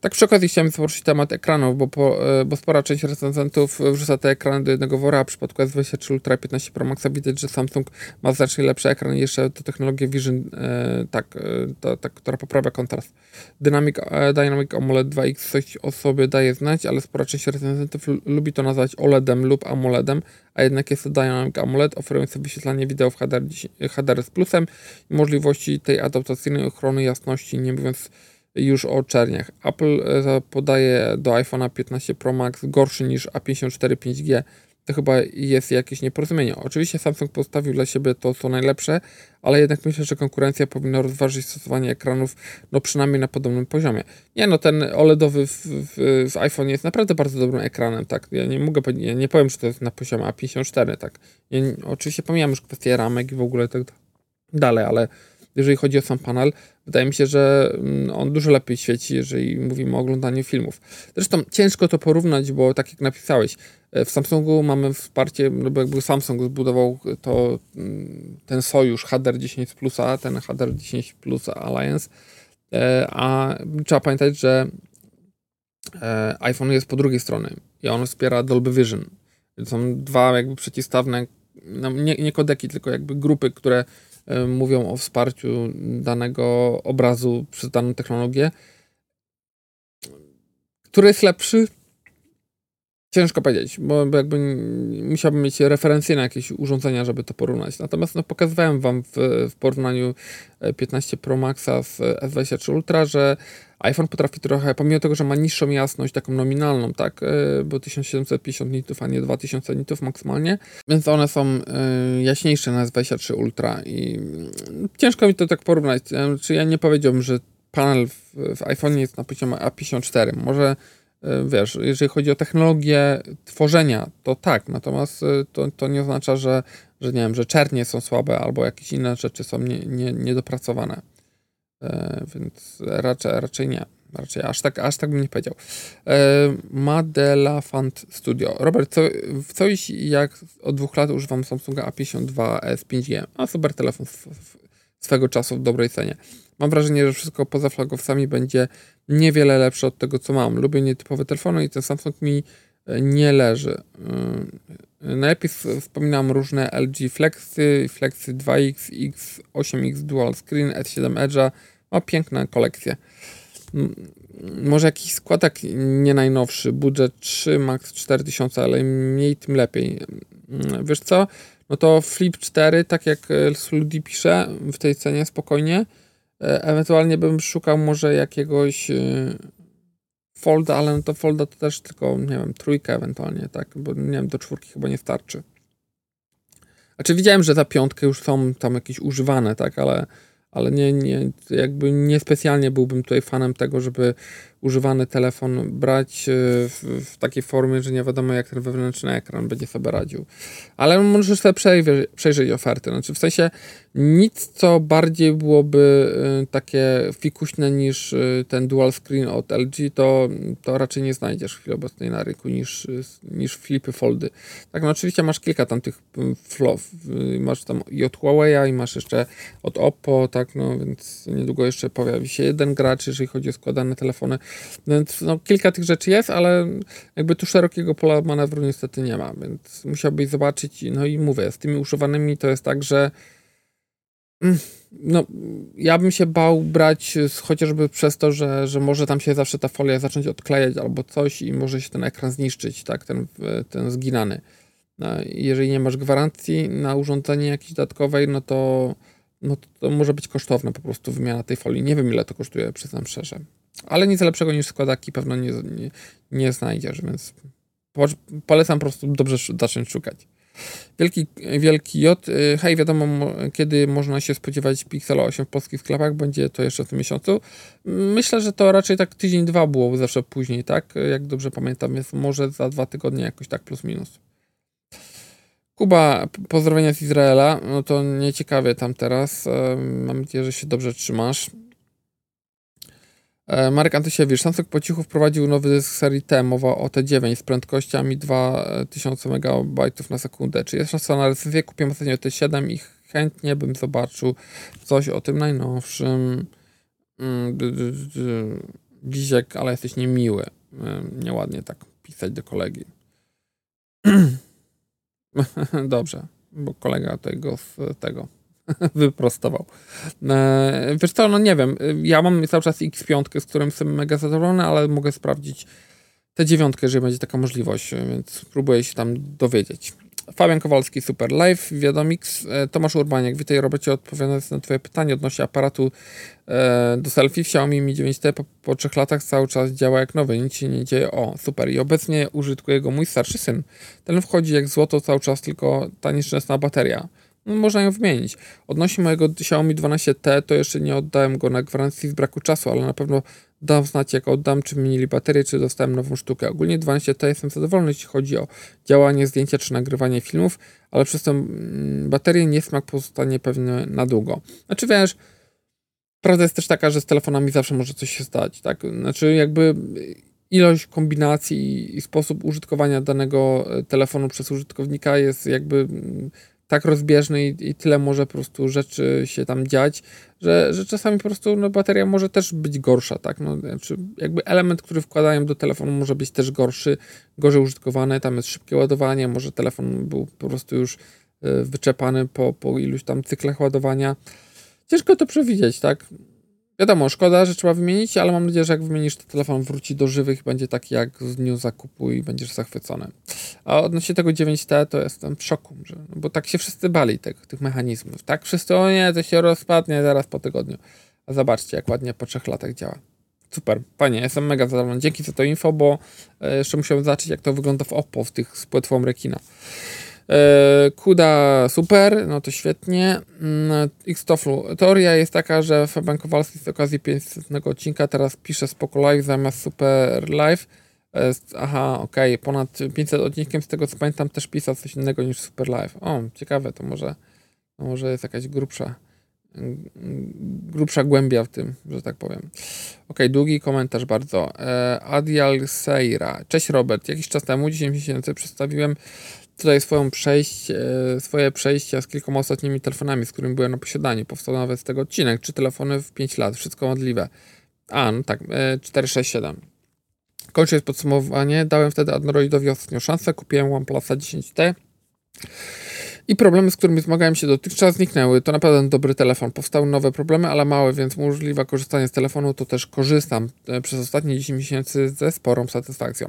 Tak przy okazji chciałem poruszyć temat ekranów, bo, po, e, bo spora część recenzentów wrzuca te ekrany do jednego wora, w przypadku S23 Ultra 15 Pro Maxa widać, że Samsung ma znacznie lepszy ekran i jeszcze to technologię Vision, e, tak, e, ta, ta, która poprawia kontrast. Dynamic, e, Dynamic AMOLED 2X coś o sobie daje znać, ale spora część recenzentów lubi to nazwać OLEDem lub AMOLEDem, a jednak jest to Dynamic AMOLED oferujący wyświetlanie wideo w HDR, HDR z plusem i możliwości tej adaptacyjnej ochrony jasności, nie mówiąc już o czerniach. Apple e, podaje do iPhone'a 15 Pro Max gorszy niż A54 5G. To chyba jest jakieś nieporozumienie. Oczywiście Samsung postawił dla siebie to, co najlepsze, ale jednak myślę, że konkurencja powinna rozważyć stosowanie ekranów, no przynajmniej na podobnym poziomie. Nie no, ten OLEDowy w, w, w iPhone jest naprawdę bardzo dobrym ekranem, tak. Ja nie mogę ja nie powiem, że to jest na poziomie A54, tak. Ja, oczywiście pomijam już kwestię ramek i w ogóle tak dalej, ale jeżeli chodzi o sam panel, wydaje mi się, że mm, on dużo lepiej świeci, jeżeli mówimy o oglądaniu filmów. Zresztą ciężko to porównać, bo tak jak napisałeś, e, w Samsungu mamy wsparcie, no jakby Samsung zbudował to, mm, ten sojusz HDR10 Plusa, ten HDR10 Plus Alliance, e, a trzeba pamiętać, że e, iPhone jest po drugiej stronie i on wspiera Dolby Vision. Są dwa jakby przeciwstawne, no nie, nie kodeki, tylko jakby grupy, które mówią o wsparciu danego obrazu przez daną technologię. Który jest lepszy? Ciężko powiedzieć, bo jakby musiałbym mieć referencje na jakieś urządzenia, żeby to porównać. Natomiast no, pokazywałem Wam w, w porównaniu 15 e, Pro Maxa z S23 Ultra, że iPhone potrafi trochę, pomimo tego, że ma niższą jasność, taką nominalną, tak, e, bo 1750 nitów, a nie 2000 nitów maksymalnie, więc one są e, jaśniejsze na S23 Ultra i mm, ciężko mi to tak porównać. Czy ja nie powiedziałbym, że panel w, w iPhone jest na poziomie A54. Może wiesz, jeżeli chodzi o technologię tworzenia, to tak, natomiast to, to nie oznacza, że, że nie wiem, że czernie są słabe albo jakieś inne rzeczy są nie, nie, niedopracowane. Więc raczej, raczej nie. Raczej aż tak, aż tak bym nie powiedział. E, Madela Fund Studio. Robert, co, coś jak od dwóch lat używam Samsunga A52s 5G. A super telefon swego czasu w dobrej cenie. Mam wrażenie, że wszystko poza flagowcami będzie niewiele lepsze od tego, co mam. Lubię nietypowe telefony i ten Samsung mi e, nie leży. E, najlepiej wspominam różne LG Flexy, Flexy 2X, X, 8X Dual Screen, S7 Edge'a. Ma piękne kolekcje może jakiś składak nie najnowszy, budżet 3, max 4000, ale mniej tym lepiej. Wiesz co? No to Flip 4, tak jak Sludi pisze, w tej cenie spokojnie. E, ewentualnie bym szukał może jakiegoś e, folda, ale no to folda to też tylko, nie wiem, trójkę ewentualnie, tak, bo nie wiem, do czwórki chyba nie starczy. Znaczy widziałem, że za piątkę już są tam jakieś używane, tak, ale ale nie, nie, jakby niespecjalnie byłbym tutaj fanem tego, żeby używany telefon brać e, w, w, takiej formie, że nie wiadomo jak ten wewnętrzny ekran będzie sobie radził. Ale możesz sobie przejrzeć, przejrzeć oferty. Znaczy w sensie nic, co bardziej byłoby e, takie fikuśne niż e, ten dual screen od LG, to, to raczej nie znajdziesz w chwili obecnej na rynku niż, niż flipy foldy. Tak, no oczywiście masz kilka tam tych flow. Masz tam i od Huawei'a i masz jeszcze od Oppo, tak, no więc niedługo jeszcze pojawi się jeden gracz, jeżeli chodzi o składane telefony. Więc no, kilka tych rzeczy jest, ale jakby tu szerokiego pola manewru niestety nie ma, więc musiałbyś zobaczyć. No i mówię, z tymi używanymi to jest tak, że mm, no, ja bym się bał brać chociażby przez to, że, że może tam się zawsze ta folia zacząć odklejać albo coś i może się ten ekran zniszczyć, tak, ten, ten zginany. No, jeżeli nie masz gwarancji na urządzenie jakieś dodatkowej, no to, no to może być kosztowne po prostu wymiana tej folii. Nie wiem ile to kosztuje, przyznam szczerze. Ale nic lepszego niż składaki pewno nie, nie, nie znajdziesz, więc polecam po prostu dobrze zacząć szukać. Wielki, wielki J. Y, hej, wiadomo, kiedy można się spodziewać Pixela 8 w polskich sklepach? Będzie to jeszcze w tym miesiącu. Myślę, że to raczej tak tydzień, dwa było zawsze później, tak? Jak dobrze pamiętam, jest może za dwa tygodnie jakoś tak plus minus. Kuba, pozdrowienia z Izraela. No to nieciekawie tam teraz. Mam nadzieję, że się dobrze trzymasz. E, Marek Antysiewicz. Samsung po cichu wprowadził nowy dysk serii T, mowa o T9 z prędkościami 2000 MB na sekundę. Czy jest szansa na recenzję? Kupiłem ostatnio T7 i chętnie bym zobaczył coś o tym najnowszym. Dziziek, mm, ale jesteś niemiły. E, nieładnie tak pisać do kolegi. Dobrze, bo kolega tego z tego wyprostował. E, wiesz co, no nie wiem, ja mam cały czas X5, z którym jestem mega zadowolony, ale mogę sprawdzić tę dziewiątkę, jeżeli będzie taka możliwość, więc spróbuję się tam dowiedzieć. Fabian Kowalski, Super Live, Wiadomix, e, Tomasz Urbaniak, witaj Robercie, odpowiadając na twoje pytanie odnośnie aparatu e, do selfie, Xiaomi Mi 9T po, po trzech latach cały czas działa jak nowy, nic się nie dzieje, o super i obecnie użytkuje go mój starszy syn. Ten wchodzi jak złoto cały czas, tylko ta nieszczęsna bateria można ją wymienić. Odnośnie mojego Xiaomi 12T, to jeszcze nie oddałem go na gwarancji z braku czasu, ale na pewno dam znać, jak oddam, czy wymienili baterię, czy dostałem nową sztukę. Ogólnie 12T jestem zadowolony, jeśli chodzi o działanie zdjęcia, czy nagrywanie filmów, ale przez tę mm, baterię niesmak pozostanie pewnie na długo. Znaczy wiesz, prawda jest też taka, że z telefonami zawsze może coś się stać, tak? Znaczy jakby ilość kombinacji i sposób użytkowania danego e, telefonu przez użytkownika jest jakby mm, tak rozbieżny i, i, tyle może po prostu rzeczy się tam dziać, że, że czasami po prostu no, bateria może też być gorsza, tak? No, znaczy jakby element, który wkładają do telefonu może być też gorszy, gorzej użytkowany, tam jest szybkie ładowanie, może telefon był po prostu już y, wyczepany po, po iluś tam cyklach ładowania. Ciężko to przewidzieć, tak? Wiadomo, szkoda, że trzeba wymienić, ale mam nadzieję, że jak wymienisz, to telefon wróci do żywych i będzie taki jak z dniu zakupu i będziesz zachwycony. A odnośnie tego 9T, to jestem w szoku, że, no bo tak się wszyscy bali tych, tych mechanizmów. Tak, wszyscy, o nie, to się rozpadnie zaraz po tygodniu. A zobaczcie, jak ładnie po trzech latach działa. Super, panie, jestem mega zadowolony. Dzięki za to info, bo e, jeszcze musiałem zobaczyć, jak to wygląda w Oppo, w tych z płetwą rekina. E, Kuda super, no to świetnie. Mm, Xtoflu. Teoria jest taka, że Fabian Kowalski z okazji 500 odcinka teraz pisze Spoko Live zamiast Super Live. E, aha, okej, okay. ponad 500 odcinkiem, z tego co pamiętam, też pisał coś innego niż Super Live. O, ciekawe, to może, to może jest jakaś grubsza grubsza głębia w tym, że tak powiem. Ok, długi komentarz bardzo. E, Adial Seira. Cześć Robert. Jakiś czas temu, 10 miesięcy, przedstawiłem tutaj swoją przejście, swoje przejścia z kilkoma ostatnimi telefonami, z którymi byłem na posiadaniu. Powstał nawet z tego odcinek. Trzy telefony w 5 lat. Wszystko modliwe. A, no tak, 467. E, Kończąc podsumowanie, dałem wtedy Androidowi ostatnią szansę. Kupiłem OnePlusa 10T i problemy, z którymi zmagałem się dotychczas, zniknęły. To naprawdę dobry telefon. Powstały nowe problemy, ale małe, więc możliwe korzystanie z telefonu to też korzystam e, przez ostatnie 10 miesięcy ze sporą satysfakcją.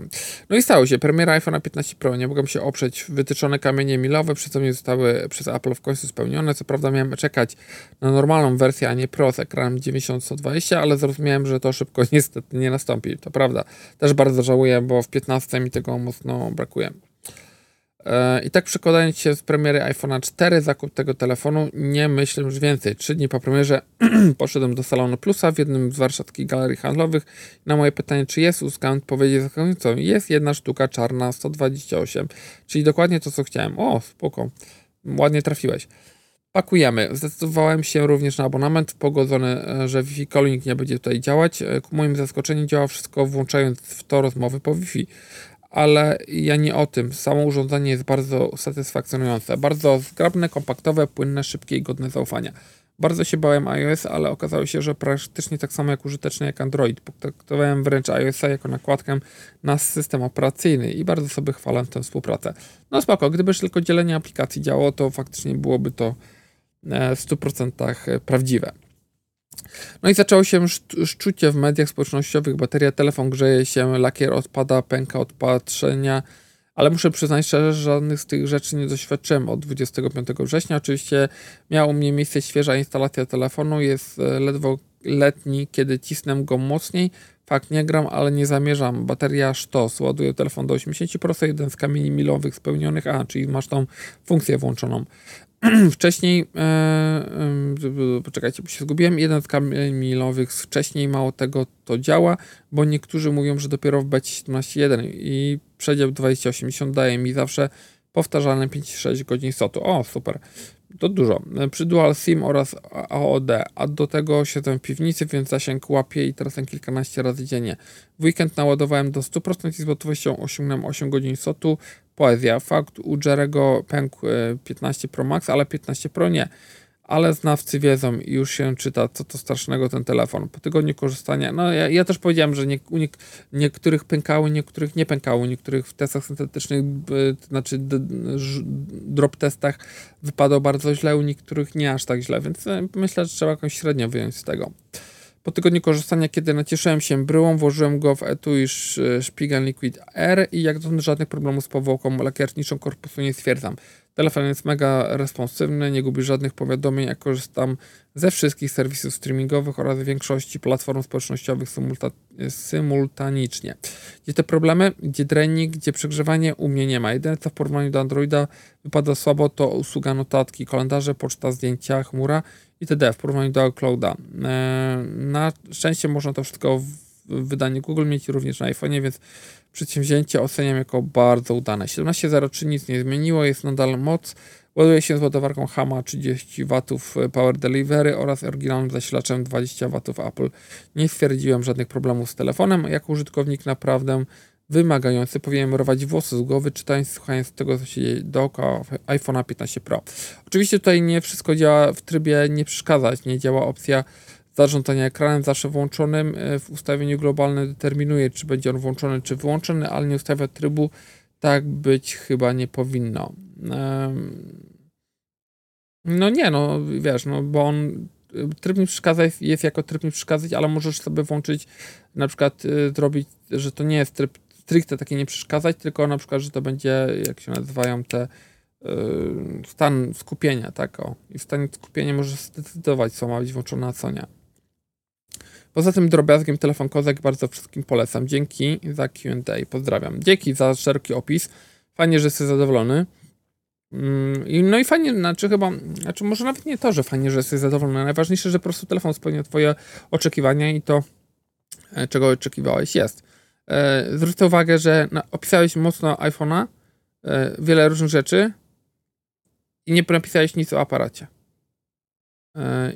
No i stało się. Premiera iPhone 15 Pro. Nie mogłem się oprzeć. Wytyczone kamienie milowe, przez co mnie zostały przez Apple w końcu spełnione. Co prawda miałem czekać na normalną wersję, a nie Pro z ekranem 90-120, ale zrozumiałem, że to szybko niestety nie nastąpi. To prawda. Też bardzo żałuję, bo w 15 mi tego mocno brakuje. E, I tak przekładając się z premiery iPhone'a 4, zakup tego telefonu, nie myślę już więcej. Trzy dni po premierze poszedłem do salonu Plusa w jednym z warszawskich galerii handlowych. Na moje pytanie, czy jest uskant, odpowiedzi zaskakującą. Jest jedna sztuka czarna, 128, czyli dokładnie to, co chciałem. O, spoko, ładnie trafiłeś. Pakujemy. Zdecydowałem się również na abonament, pogodzony, e, że Wi-Fi calling nie będzie tutaj działać. E, ku moim zaskoczeniu działa wszystko, włączając w to rozmowy po Wi-Fi ale ja nie o tym. Samo urządzenie jest bardzo satysfakcjonujące. Bardzo zgrabne, kompaktowe, płynne, szybkie i godne zaufania. Bardzo się bałem iOS, ale okazało się, że praktycznie tak samo jak użyteczny jak Android. Potraktowałem wręcz iOS-a jako nakładkę na system operacyjny i bardzo sobie chwalę tę współpracę. No spoko, gdybyż tylko dzielenie aplikacji działało, to faktycznie byłoby to e, w 100% prawdziwe. No i zaczęło się szczucie w mediach społecznościowych, bateria telefon grzeje się, lakier odpada, pęka od patrzenia, ale muszę przyznać szczerze, że żadnych z tych rzeczy nie doświadczyłem od 25 września. Oczywiście miała u mnie miejsce świeża instalacja telefonu, jest e, ledwo letni, kiedy cisnę go mocniej. Fakt, nie gram, ale nie zamierzam. Bateria sztos, ładuję telefon do 80%, jeden z kamieni milowych spełnionych, a, czyli masz tą funkcję włączoną. wcześniej, e, e, poczekajcie, bo się zgubiłem, jeden z milowych wcześniej mało tego to działa, bo niektórzy mówią, że dopiero w becie 17.1 i przedział 2080 daje mi zawsze powtarzalne 5-6 godzin sotu. O, super. To dużo. Przy Dual SIM oraz AOD, a do tego siedzę w piwnicy, więc zasięg łapię i teraz kilkanaście razy dziennie. W weekend naładowałem do 100% i z gotowością osiągnąłem 8 godzin sotu. Poezja. Fakt, u Jerego pękł 15 Pro Max, ale 15 Pro nie ale znawcy wiedzą i już się czyta, co to strasznego ten telefon. Po tygodniu korzystania, no ja, ja też powiedziałem, że nie, nie, niektórych pękały, niektórych nie pękały, niektórych w testach syntetycznych, to znaczy drop testach wypadło bardzo źle, u niektórych nie aż tak źle, więc e, myślę, że trzeba jakąś średnią wyjąć z tego. Po tygodniu korzystania, kiedy nacieszyłem się bryłą, włożyłem go w etui Spigen Liquid R i jak dotąd żadnych problemów z powłoką lakierniczą korpusu nie stwierdzam. Telefon jest mega responsywny, nie gubi żadnych powiadomień, jak korzystam ze wszystkich serwisów streamingowych oraz większości platform społecznościowych symulta symultanicznie. Gdzie te problemy, gdzie draining, gdzie przegrzewanie, u mnie nie ma. Jedyne co w porównaniu do Androida wypada słabo to usługa notatki, kalendarze, poczta, zdjęcia, chmura itd. w porównaniu do iClouda. E, na szczęście można to wszystko w wydaniu Google mieć również na iPhone, więc przedsięwzięcie oceniam jako bardzo udane. 17.03 nic nie zmieniło, jest nadal moc. Ładuje się z ładowarką Hama 30 W Power Delivery oraz oryginalnym zasilaczem 20 W Apple. Nie stwierdziłem żadnych problemów z telefonem. Jako użytkownik naprawdę wymagający powinien rować włosy z głowy, czytając, słuchając tego, co się dzieje dookoła iPhone'a 15 Pro. Oczywiście tutaj nie wszystko działa w trybie nie przeszkadzać, nie działa opcja zarządzania ekranem zawsze włączonym e, w ustawieniu globalnym determinuje, czy będzie on włączony, czy wyłączony, ale nie ustawia trybu. Tak być chyba nie powinno. No nie, no wiesz, no bo on tryb nie przeszkadzać jest jako tryb nie przeszkadzać, ale możesz sobie włączyć na przykład y, zrobić, że to nie jest tryb stricte takie nie przeszkadzać, tylko na przykład, że to będzie, jak się nazywają te y, stan skupienia, tak o. I w stanie skupienia możesz zdecydować, co ma być włączone, a co nie. Poza tym drobiazgiem telefon Kozak bardzo wszystkim polecam. Dzięki za Q&A. Pozdrawiam. Dzięki za szeroki opis. Fajnie, że jesteś zadowolony. Mm, no i fajnie, znaczy chyba, znaczy może nawet nie to, że fajnie, że jesteś zadowolony. Najważniejsze, że po prostu telefon spełnia twoje oczekiwania i to, e, czego oczekiwałeś, jest. E, zwróć uwagę, że opisałeś mocno iPhone'a, e, wiele różnych rzeczy i nie napisałeś nic o aparacie.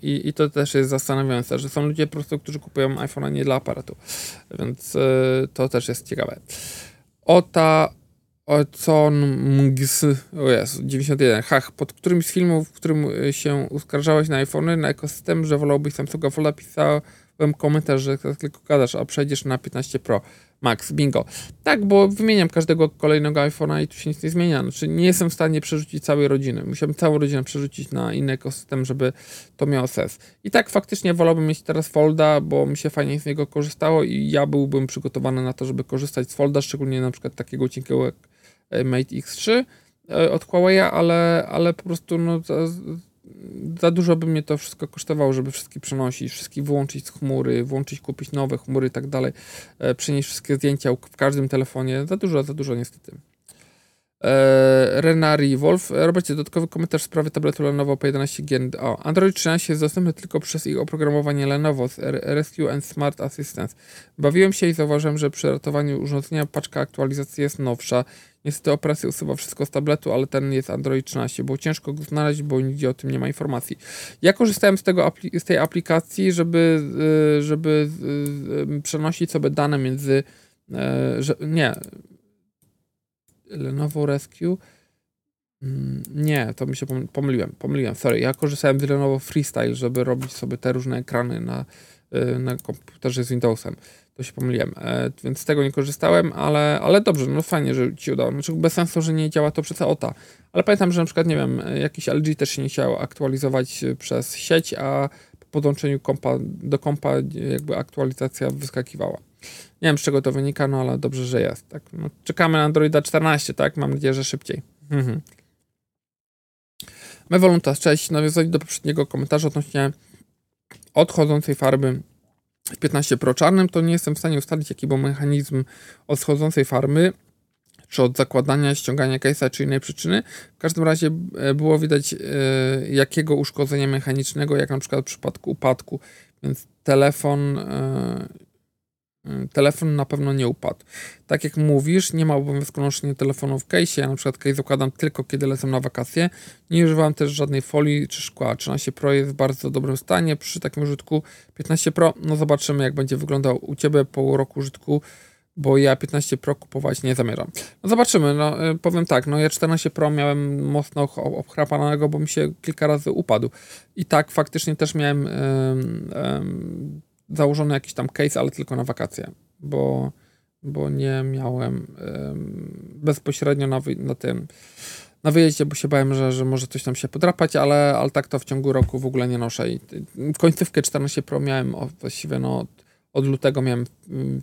I, I to też jest zastanawiające, że są ludzie po prostu, którzy kupują iPhone'a nie dla aparatu. Więc to też jest ciekawe. Ota Ocon Mgs, o Jezu, 91, hach, pod którymś z filmów, w którym się uskarżałeś na iPhony, na ekosystem, że wolałbyś Samsunga Folda, pisałem komentarz, że tylko gadasz, a przejdziesz na 15 Pro Max, bingo. Tak, bo wymieniam każdego kolejnego iPhone'a i tu się nic nie zmienia. Znaczy nie jestem w stanie przerzucić całej rodziny. Musiałbym całą rodzinę przerzucić na inny ekosystem, żeby to miało sens. I tak faktycznie wolałbym mieć teraz Folda, bo mi się fajnie z niego korzystało i ja byłbym przygotowany na to, żeby korzystać z Folda, szczególnie na przykład takiego cienkiego E, Mate X3 e, od Huawei, ale, ale po prostu no, za, dużo by mnie to wszystko kosztowało, żeby wszystkie przenosić, wszystkie wyłączyć z chmury, włączyć, kupić nowe chmury i tak dalej, e, przenieść wszystkie zdjęcia w każdym telefonie. Za dużo, za dużo niestety. Renari Wolf. Robercie, dodatkowy komentarz w sprawie tabletu Lenovo P11 Gen. O, Android 13 jest dostępny tylko przez ich oprogramowanie Lenovo z Rescue and Smart Assistance. Bawiłem się i zauważyłem, że przy ratowaniu urządzenia paczka aktualizacji jest nowsza. Niestety operacja usuwa wszystko z tabletu, ale ten jest Android 13. Było ciężko go znaleźć, bo nigdzie o tym nie ma informacji. Ja korzystałem z, tego, z tej aplikacji, żeby, y, żeby y, y, przenosić sobie dane między. Nie. Lenovo Rescue. Mm, nie, to mi się pomyliłem. Pomyliłem, sorry. Ja korzystałem z Lenovo Freestyle, żeby robić sobie te różne ekrany na, na komputerze z Windowsem to się pomyliłem, e, więc z tego nie korzystałem, ale, ale dobrze, no fajnie, że ci udało. Znaczy bez sensu, że nie działa to przez OTA, ale pamiętam, że na przykład, nie wiem, jakiś LG też się nie chciał aktualizować przez sieć, a po podłączeniu kompa, do kompa jakby aktualizacja wyskakiwała. Nie wiem, z czego to wynika, no ale dobrze, że jest. Tak? No, czekamy na Androida 14, tak? Mam nadzieję, że szybciej. Mhm. Mevoluntas, cześć. Nawiązać do poprzedniego komentarza odnośnie odchodzącej farby w 15 Pro czarnym, to nie jestem w stanie ustalić, jaki był mechanizm od schodzącej farmy, czy od zakładania, ściągania case'a, czy innej przyczyny. W każdym razie e, było widać e, jakiego uszkodzenia mechanicznego, jak na przykład w przypadku upadku, więc telefon e, telefon na pewno nie upadł. Tak jak mówisz, nie ma obowiązku noszenia telefonu w case. Ja na przykład case zakładam tylko kiedy lecę na wakacje. Nie używam też żadnej folii czy szkła. 13 Pro jest w bardzo dobrym stanie przy takim użytku. 15 Pro, no zobaczymy jak będzie wyglądał u Ciebie po roku użytku, bo ja 15 Pro kupować nie zamierzam. No zobaczymy, no y, powiem tak, no ja 14 Pro miałem mocno obchrapanego, bo mi się kilka razy upadł. I tak faktycznie też miałem yy, yy, założony jakiś tam case, ale tylko na wakacje, bo, bo nie miałem bezpośrednio na, na tym na wyjeździe, bo się bałem, że, że może coś tam się podrapać, ale, ale tak to w ciągu roku w ogóle nie noszę. I końcówkę 14 Pro miałem właściwie no, od, od lutego miałem mm,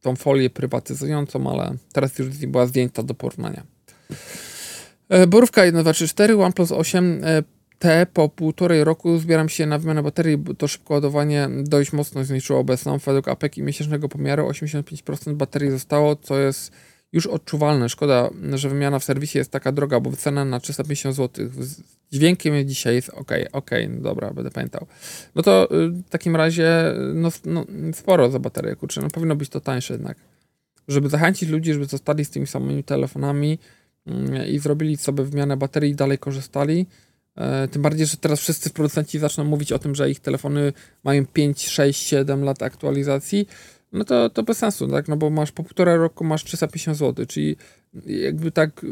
tą folię prywatyzującą, ale teraz już była zdjęta do porównania. E, borówka 1234, OnePlus 8 te po półtorej roku zbieram się na wymianę baterii, bo to szybko ładowanie dość mocno zniszczyło obecną. Według APEK i miesięcznego pomiaru 85% baterii zostało, co jest już odczuwalne. Szkoda, że wymiana w serwisie jest taka droga, bo cena na 350 zł z dźwiękiem dzisiaj jest ok, ok, no dobra, będę pamiętał. No to y, w takim razie no, no, sporo za baterię, kurczę, no powinno być to tańsze jednak. Żeby zachęcić ludzi, żeby zostali z tymi samymi telefonami yy, i zrobili sobie wymianę baterii i dalej korzystali, tym bardziej, że teraz wszyscy producenci zaczną mówić o tym, że ich telefony mają 5, 6, 7 lat aktualizacji, no to, to bez sensu, tak? No bo masz po półtora roku masz 350 zł, czyli jakby tak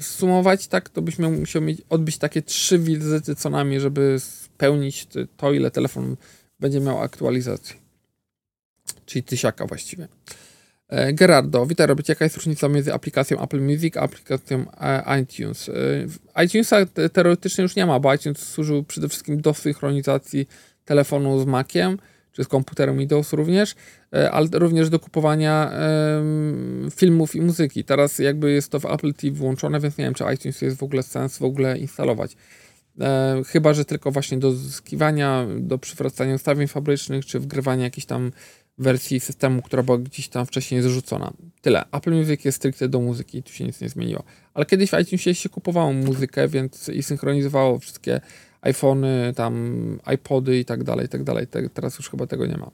sumować, tak, to byśmy musieli mieć, odbyć takie trzy wizyty co najmniej, żeby spełnić to, ile telefon będzie miał aktualizacji. Czyli tysiaka właściwie. E, Gerardo, witaj robić. Jaka jest różnica między aplikacją Apple Music a aplikacją e, iTunes? E, iTunesa teoretycznie już nie ma, bo iTunes służył przede wszystkim do synchronizacji telefonu z Maciem, czy z komputerem Windows również, ale również do kupowania filmów i muzyki. Teraz jakby jest to w Apple TV włączone, więc nie wiem, czy iTunes jest w ogóle sens w ogóle instalować. chyba, że tylko właśnie do zyskiwania, do przywracania ustawień fabrycznych, czy wgrywania jakichś tam wersji systemu, która była gdzieś tam wcześniej zrzucona. Tyle. Apple Music jest stricte do muzyki, tu się nic nie zmieniło. Ale kiedyś w iTunesie się kupowało muzykę, więc i synchronizowało wszystkie iPhony, tam iPody i tak dalej, i tak dalej. Teraz już chyba tego nie ma.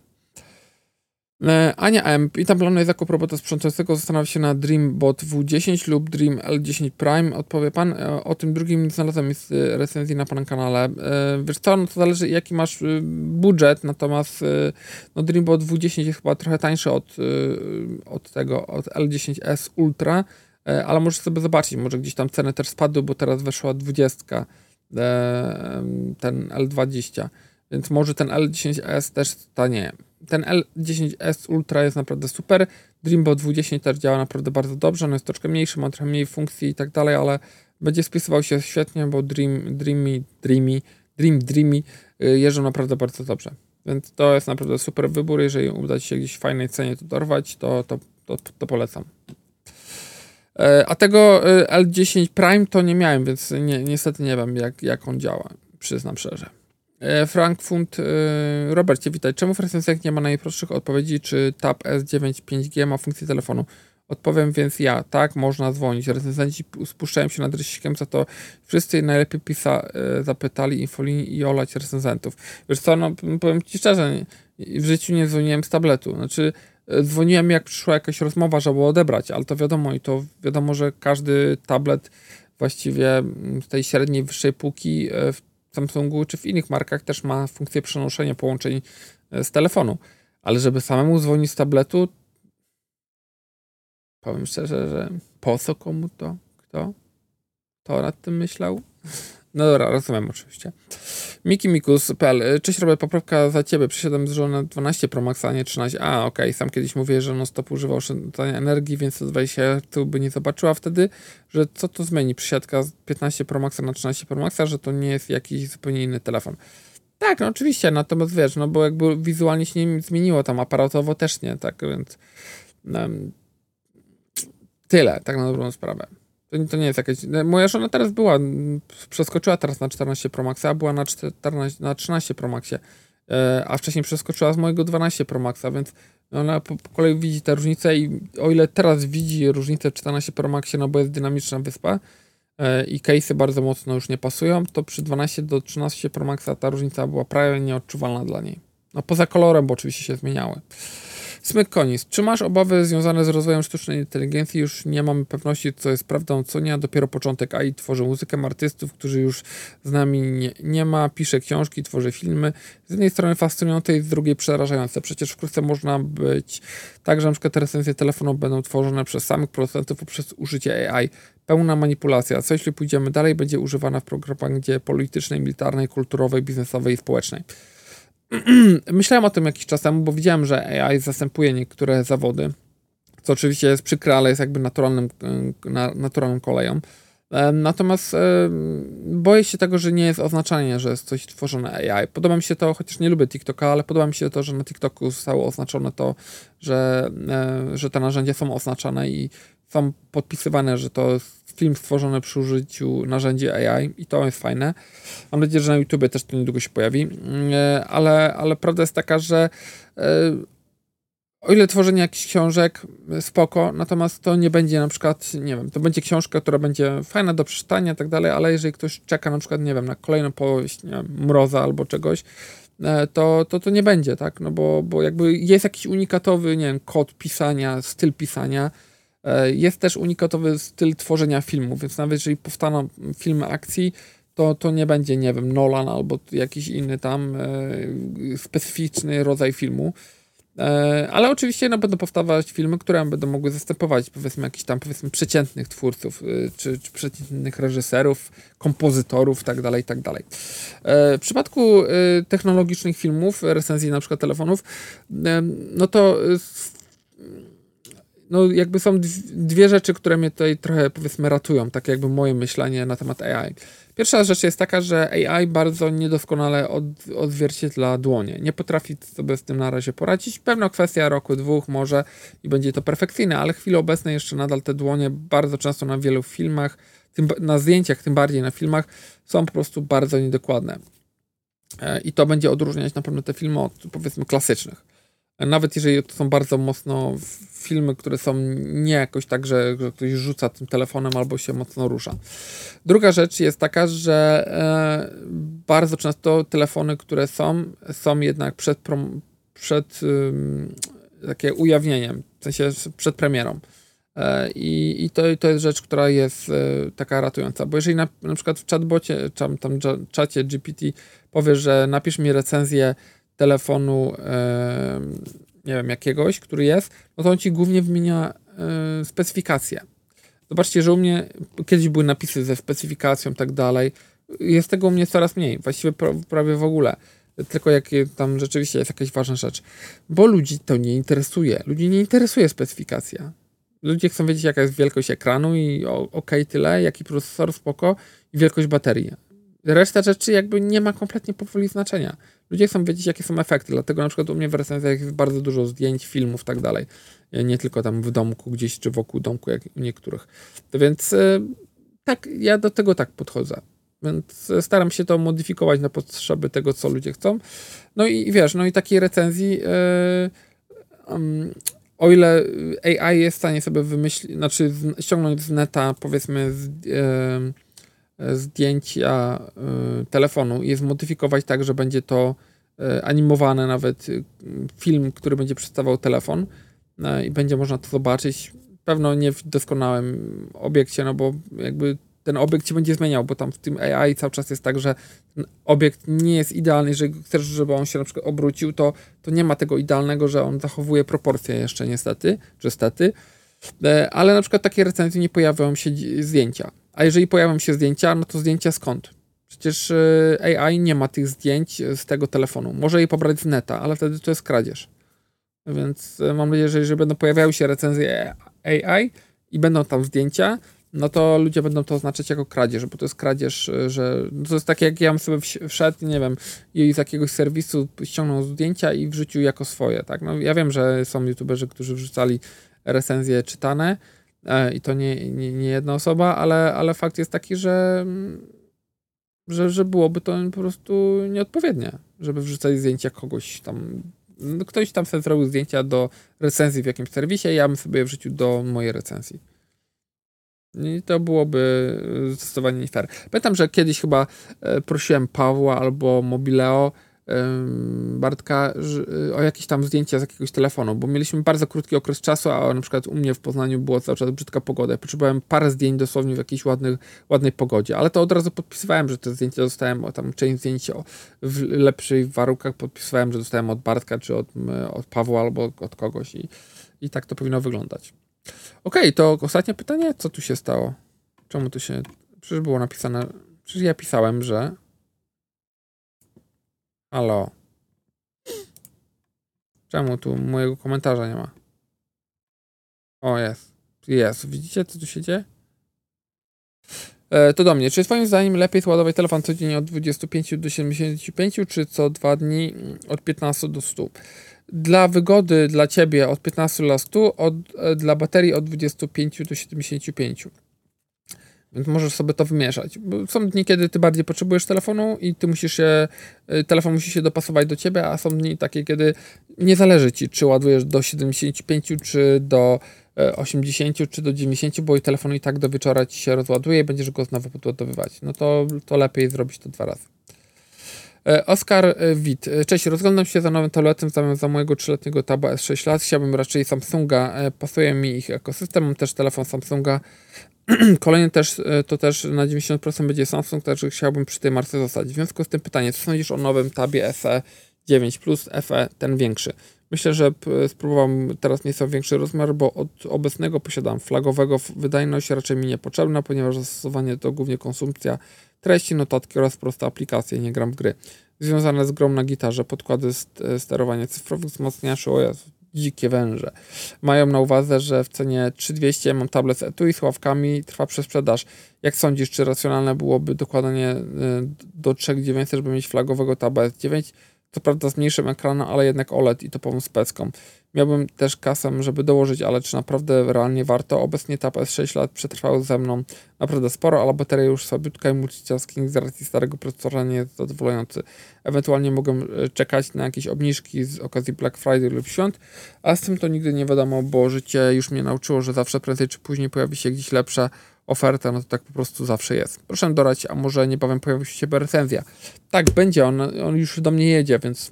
E, Ania M. Witam, planuje zakup robota sprzątającego. Zastanawia się na Dreambot W10 lub Dream L10 Prime. Odpowie pan. E, o tym drugim znalazłem e, recenzji na pana kanale. Wiesz co, no to zależy jaki masz budżet, natomiast no Dreambot W10 jest chyba trochę tańszy od, od tego, od L10S Ultra, ale możesz sobie zobaczyć, może gdzieś tam ceny też spadły, bo teraz weszła 20, ten L20, więc może ten L10S też tanieje ten L10S Ultra jest naprawdę super. Dreambot W10 też działa naprawdę bardzo dobrze. On jest troszkę mniejszy, ma trochę mniej funkcji i tak dalej, ale będzie spisywał się świetnie, bo Dream, Dreamy, Dreamy, Dream, Dreamy y, jeżdżą naprawdę bardzo dobrze. Więc to jest naprawdę super wybór. Jeżeli uda Ci się gdzieś w fajnej cenie to dorwać, to, to, to, to polecam. E, a tego y, L10 Prime to nie miałem, więc nie, niestety nie wiem, jak, jak on działa. Przyznam szczerze. E, Frankfurt, e, Robercie, witaj. Czemu recenzjach nie ma najprostszych odpowiedzi, czy Tab S9 5G ma funkcję telefonu? Odpowiem więc ja. Tak, można dzwonić. Recenzenci spuszczają się nad rysikiem, za to wszyscy najlepiej pisa, e, zapytali infolinii i olać recenzentów. Wiesz co, no powiem ci szczerze, w życiu nie dzwoniłem z tabletu. Znaczy, dzwoniłem jak przyszła jakaś rozmowa, żeby odebrać, ale to wiadomo i to wiadomo, że każdy tablet właściwie z tej średniej, wyższej półki w Samsungu czy w innych markach też ma funkcję przenoszenia połączeń e, z telefonu. Ale żeby samemu dzwonić z tabletu, powiem szczerze, że po co komu to? Kto? Kto nad tym myślał? No dobra, rozumiem oczywiście. Miki Mikus.pl Cześć, robię poprawka za ciebie. Przesiadam z żoną 12 Pro Max, a nie 13. A, okej, okay. sam kiedyś mówię, że no stop używał oszczędzania energii, więc 20 tu by nie zobaczyła wtedy, że co to zmieni przesiadka z 15 Pro Maxa na 13 Pro Maxa, że to nie jest jakiś zupełnie inny telefon. Tak, no oczywiście, natomiast wiesz, no bo jakby wizualnie się nie zmieniło, tam aparatowo też nie, tak więc um, tyle, tak na dobrą sprawę. To, to nie jest jakieś... Moja żona teraz była, przeskoczyła teraz na 14 Pro Maxa, była na, 14, na 13 Pro Maxie, e, a wcześniej przeskoczyła z mojego 12 Pro Maxa, więc ona po, po, kolei widzi te różnice i o ile teraz widzi różnicę 14 Pro Maxie, no bo jest dynamiczna wyspa e, i case'y bardzo mocno już nie pasują, to przy 12 do 13 Pro Maxa ta różnica była prawie nieodczuwalna dla niej. No poza kolorem, bo oczywiście się zmieniały. Smyk Konis. Czy masz obawy związane z rozwojem sztucznej inteligencji? Już nie mamy pewności, co jest prawdą, co nie. Dopiero początek AI tworzy muzykę artystów, którzy już z nami nie, nie ma. Pisze książki, tworzy filmy. Z jednej strony fascynujące i z drugiej przerażające. Przecież wkrótce można być tak, że na przykład recenzje telefonu będą tworzone przez samych producentów poprzez użycie AI. Pełna manipulacja. Co jeśli pójdziemy dalej, będzie używana w propagandzie politycznej, militarnej, kulturowej, biznesowej i społecznej. Myślałem o tym jakiś czas temu, bo widziałem, że AI zastępuje niektóre zawody, co oczywiście jest przykre, ale jest jakby naturalnym, e, naturalną koleją. E, natomiast e, boję się tego, że nie jest oznaczenie, że jest coś tworzone AI. Podoba mi się to, chociaż nie lubię TikToka, ale podoba mi się to, że na TikToku zostało oznaczone to, że, że te narzędzia są oznaczane i są podpisywane, że to jest film stworzony przy użyciu narzędzi AI i to jest fajne. Mam nadzieję, że na YouTube też to niedługo się pojawi, mm, e, ale, ale prawda jest taka, że e, o ile tworzenie jakichś książek, e, spoko, natomiast to nie będzie na przykład, nie wiem, to będzie książka, która będzie fajna do przeczytania i tak dalej, ale jeżeli ktoś czeka na przykład, nie wiem, na kolejną powieść, wiem, Mroza albo czegoś, to, to to nie będzie, tak, no bo, bo jakby jest jakiś unikatowy, nie wiem, kod pisania, styl pisania, jest też unikatowy styl tworzenia filmu, więc nawet jeżeli powstaną filmy akcji, to, to nie będzie, nie wiem, Nolan albo jakiś inny tam e, specyficzny rodzaj filmu. E, ale oczywiście no, będą powstawać filmy, które będą mogły zastępować powiedzmy jakichś tam powiedzmy przeciętnych twórców, e, czy, czy przeciętnych reżyserów, kompozytorów tak dalej, tak dalej. E, w przypadku e, technologicznych filmów, recenzji na przykład telefonów, no to no jakby są dwie rzeczy, które mnie tutaj trochę powiedzmy ratują, tak jakby moje myślenie na temat AI. Pierwsza rzecz jest taka, że AI bardzo niedoskonale od, odzwierciedla dłonie. Nie potrafi sobie z tym na razie poradzić. Pewna kwestia roku, dwóch może i będzie to perfekcyjne, ale w chwili obecnej jeszcze nadal te dłonie bardzo często na wielu filmach, tym, na zdjęciach, tym bardziej na filmach, są po prostu bardzo niedokładne. E, I to będzie odróżniać na pewno te filmy od powiedzmy klasycznych. Nawet jeżeli to są bardzo mocno filmy, które są nie jakoś tak, że, że ktoś rzuca tym telefonem albo się mocno rusza. Druga rzecz jest taka, że e, bardzo często telefony, które są, są jednak przed, prom, przed takie ujawnieniem, w sensie przed premierą. E, I, i to, to jest rzecz, która jest e, taka ratująca, bo jeżeli na, na przykład w chatbocie, tam, tam czacie GPT powiesz, że napisz mi recenzję telefonu nie wiem, jakiegoś, który jest, no to on ci głównie wymienia specyfikację. Zobaczcie, że u mnie kiedyś były napisy ze specyfikacją i tak dalej. Jest tego u mnie coraz mniej, właściwie prawie w ogóle. Tylko jak tam rzeczywiście jest jakaś ważna rzecz. Bo ludzi to nie interesuje. Ludzi nie interesuje specyfikacja. Ludzie chcą wiedzieć, jaka jest wielkość ekranu i ok, tyle, jaki procesor, spoko i wielkość baterii. Reszta rzeczy jakby nie ma kompletnie powoli znaczenia. Ludzie chcą wiedzieć, jakie są efekty, dlatego na przykład u mnie w recenzjach jest bardzo dużo zdjęć, filmów tak dalej. Nie tylko tam w domku gdzieś, czy wokół domku, jak u niektórych. To więc e, tak, ja do tego tak podchodzę. Więc staram się to modyfikować na potrzeby tego, co ludzie chcą. No i wiesz, no i takiej recenzji, yy, um, o ile AI jest w stanie sobie wymyślić, znaczy ściągnąć z neta, powiedzmy, z, yy, zdjęcia y, telefonu i je zmodyfikować tak, że będzie to y, animowane, nawet film, który będzie przedstawiał telefon i będzie można to zobaczyć. Pewno nie w doskonałym obiekcie, no bo jakby ten obiekt się będzie zmieniał, bo tam w tym AI cały czas jest tak, że ten obiekt nie jest idealny. Jeżeli chcesz, żeby on się na przykład obrócił, to, to nie ma tego idealnego, że on zachowuje proporcje jeszcze niestety, czy stety. E, ale na przykład takie recenzje nie pojawiają się zdjęcia. A jeżeli pojawią się zdjęcia, no to zdjęcia skąd? Przecież e, AI nie ma tych zdjęć z tego telefonu. Może je pobrać z neta, ale wtedy to jest kradzież. Więc e, mam nadzieję, że jeżeli będą pojawiały się recenzje AI i będą tam zdjęcia, no to ludzie będą to oznaczać jako kradzież, bo to jest kradzież, że no to jest takie jak ja bym sobie wszedł, nie wiem, i z jakiegoś serwisu ściągnął zdjęcia i wrzucił jako swoje, tak? No ja wiem, że są youtuberzy, którzy wrzucali recenzje czytane, E, i to nie, nie, nie, jedna osoba, ale, ale fakt jest taki, że, że, że byłoby to po prostu nieodpowiednie, żeby wrzucać zdjęcia kogoś tam. No, ktoś tam sobie zrobił zdjęcia do recenzji w jakimś serwisie, ja bym sobie je wrzucił do mojej recenzji. I to byłoby zdecydowanie nie fair. Pamiętam, że kiedyś chyba e, prosiłem Pawła albo Mobileo, Bartka o jakieś tam zdjęcia z jakiegoś telefonu, bo mieliśmy bardzo krótki okres czasu, a na przykład u mnie w Poznaniu była cały czas brzydka pogoda. Potrzebowałem parę zdjęć dosłownie w jakiejś ładnej, ładnej pogodzie, ale to od razu podpisywałem, że te zdjęcia dostałem, tam część zdjęć w lepszych warunkach podpisywałem, że dostałem od Bartka, czy od, od Pawła, albo od kogoś i, i tak to powinno wyglądać. Okej, okay, to ostatnie pytanie, co tu się stało? Czemu tu się... Przecież było napisane... Przecież ja pisałem, że Halo. Czemu tu mojego komentarza nie ma? O, jest. Jest. Widzicie, co tu się dzieje? E, to do mnie. Czy twoim zdaniem lepiej ładować telefon codziennie od 25 do 75, czy co dwa dni od 15 do 100? Dla wygody dla ciebie od 15 do 100, od, e, dla baterii od 25 do 75. Więc możesz sobie to wymieszać. Bo są dni, kiedy ty bardziej potrzebujesz telefonu i ty musisz się, y, telefon musi się dopasować do ciebie, a są dni takie, kiedy nie zależy ci, czy ładujesz do 75, czy do 80, y, czy do 90, bo i telefon i tak do wieczora ci się rozładuje i będziesz go znowu podładowywać. No to, to lepiej zrobić to dwa razy. Y, Oskar Wit. Cześć, rozglądam się za nowym tabletem zamiast za mojego 3-letniego Taba S6 lat. Chciałbym raczej Samsunga. Pasuje mi ich ekosystem. Mam też telefon Samsunga Kolejny też, e, to też na 90% będzie Samsung, także chciałbym przy tej marce zostać. W związku z tym pytanie, co sądzisz o nowym Tabie FE 9 Plus, FE ten większy? Myślę, że spróbowałem teraz nieco większy rozmiar, bo od obecnego posiadam flagowego. Wydajność raczej mi niepotrzebna, ponieważ zastosowanie to głównie konsumpcja treści, notatki oraz proste aplikacje, nie gram w gry. Związane z grą na gitarze, podkłady sterowania cyfrowych, wzmacniaczy OS, dzikie węże. Mają na uwadze, że w cenie 3200 mam tablet z etui z ławkami, trwa przesprzedaż. Jak sądzisz, czy racjonalne byłoby dokładanie y, do 3900, żeby mieć flagowego tablet 9? co prawda z mniejszym ekranem, ale jednak OLED i topową specką. Miałbym też kasę, żeby dołożyć, ale czy naprawdę realnie warto? Obecnie Tab S6 lat przetrwały ze mną naprawdę sporo, ale bateria już słabiutka i multitasking z racji starego procesora nie jest zadowalający. Ewentualnie mogę e, czekać na jakieś obniżki z okazji Black Friday lub świąt, a z tym to nigdy nie wiadomo, bo życie już mnie nauczyło, że zawsze prędzej czy później pojawi się gdzieś lepsza oferta, no to tak po prostu zawsze jest. Proszę dorać, a może niebawem pojawi się recenzja. Tak, będzie, on, on już do mnie jedzie, więc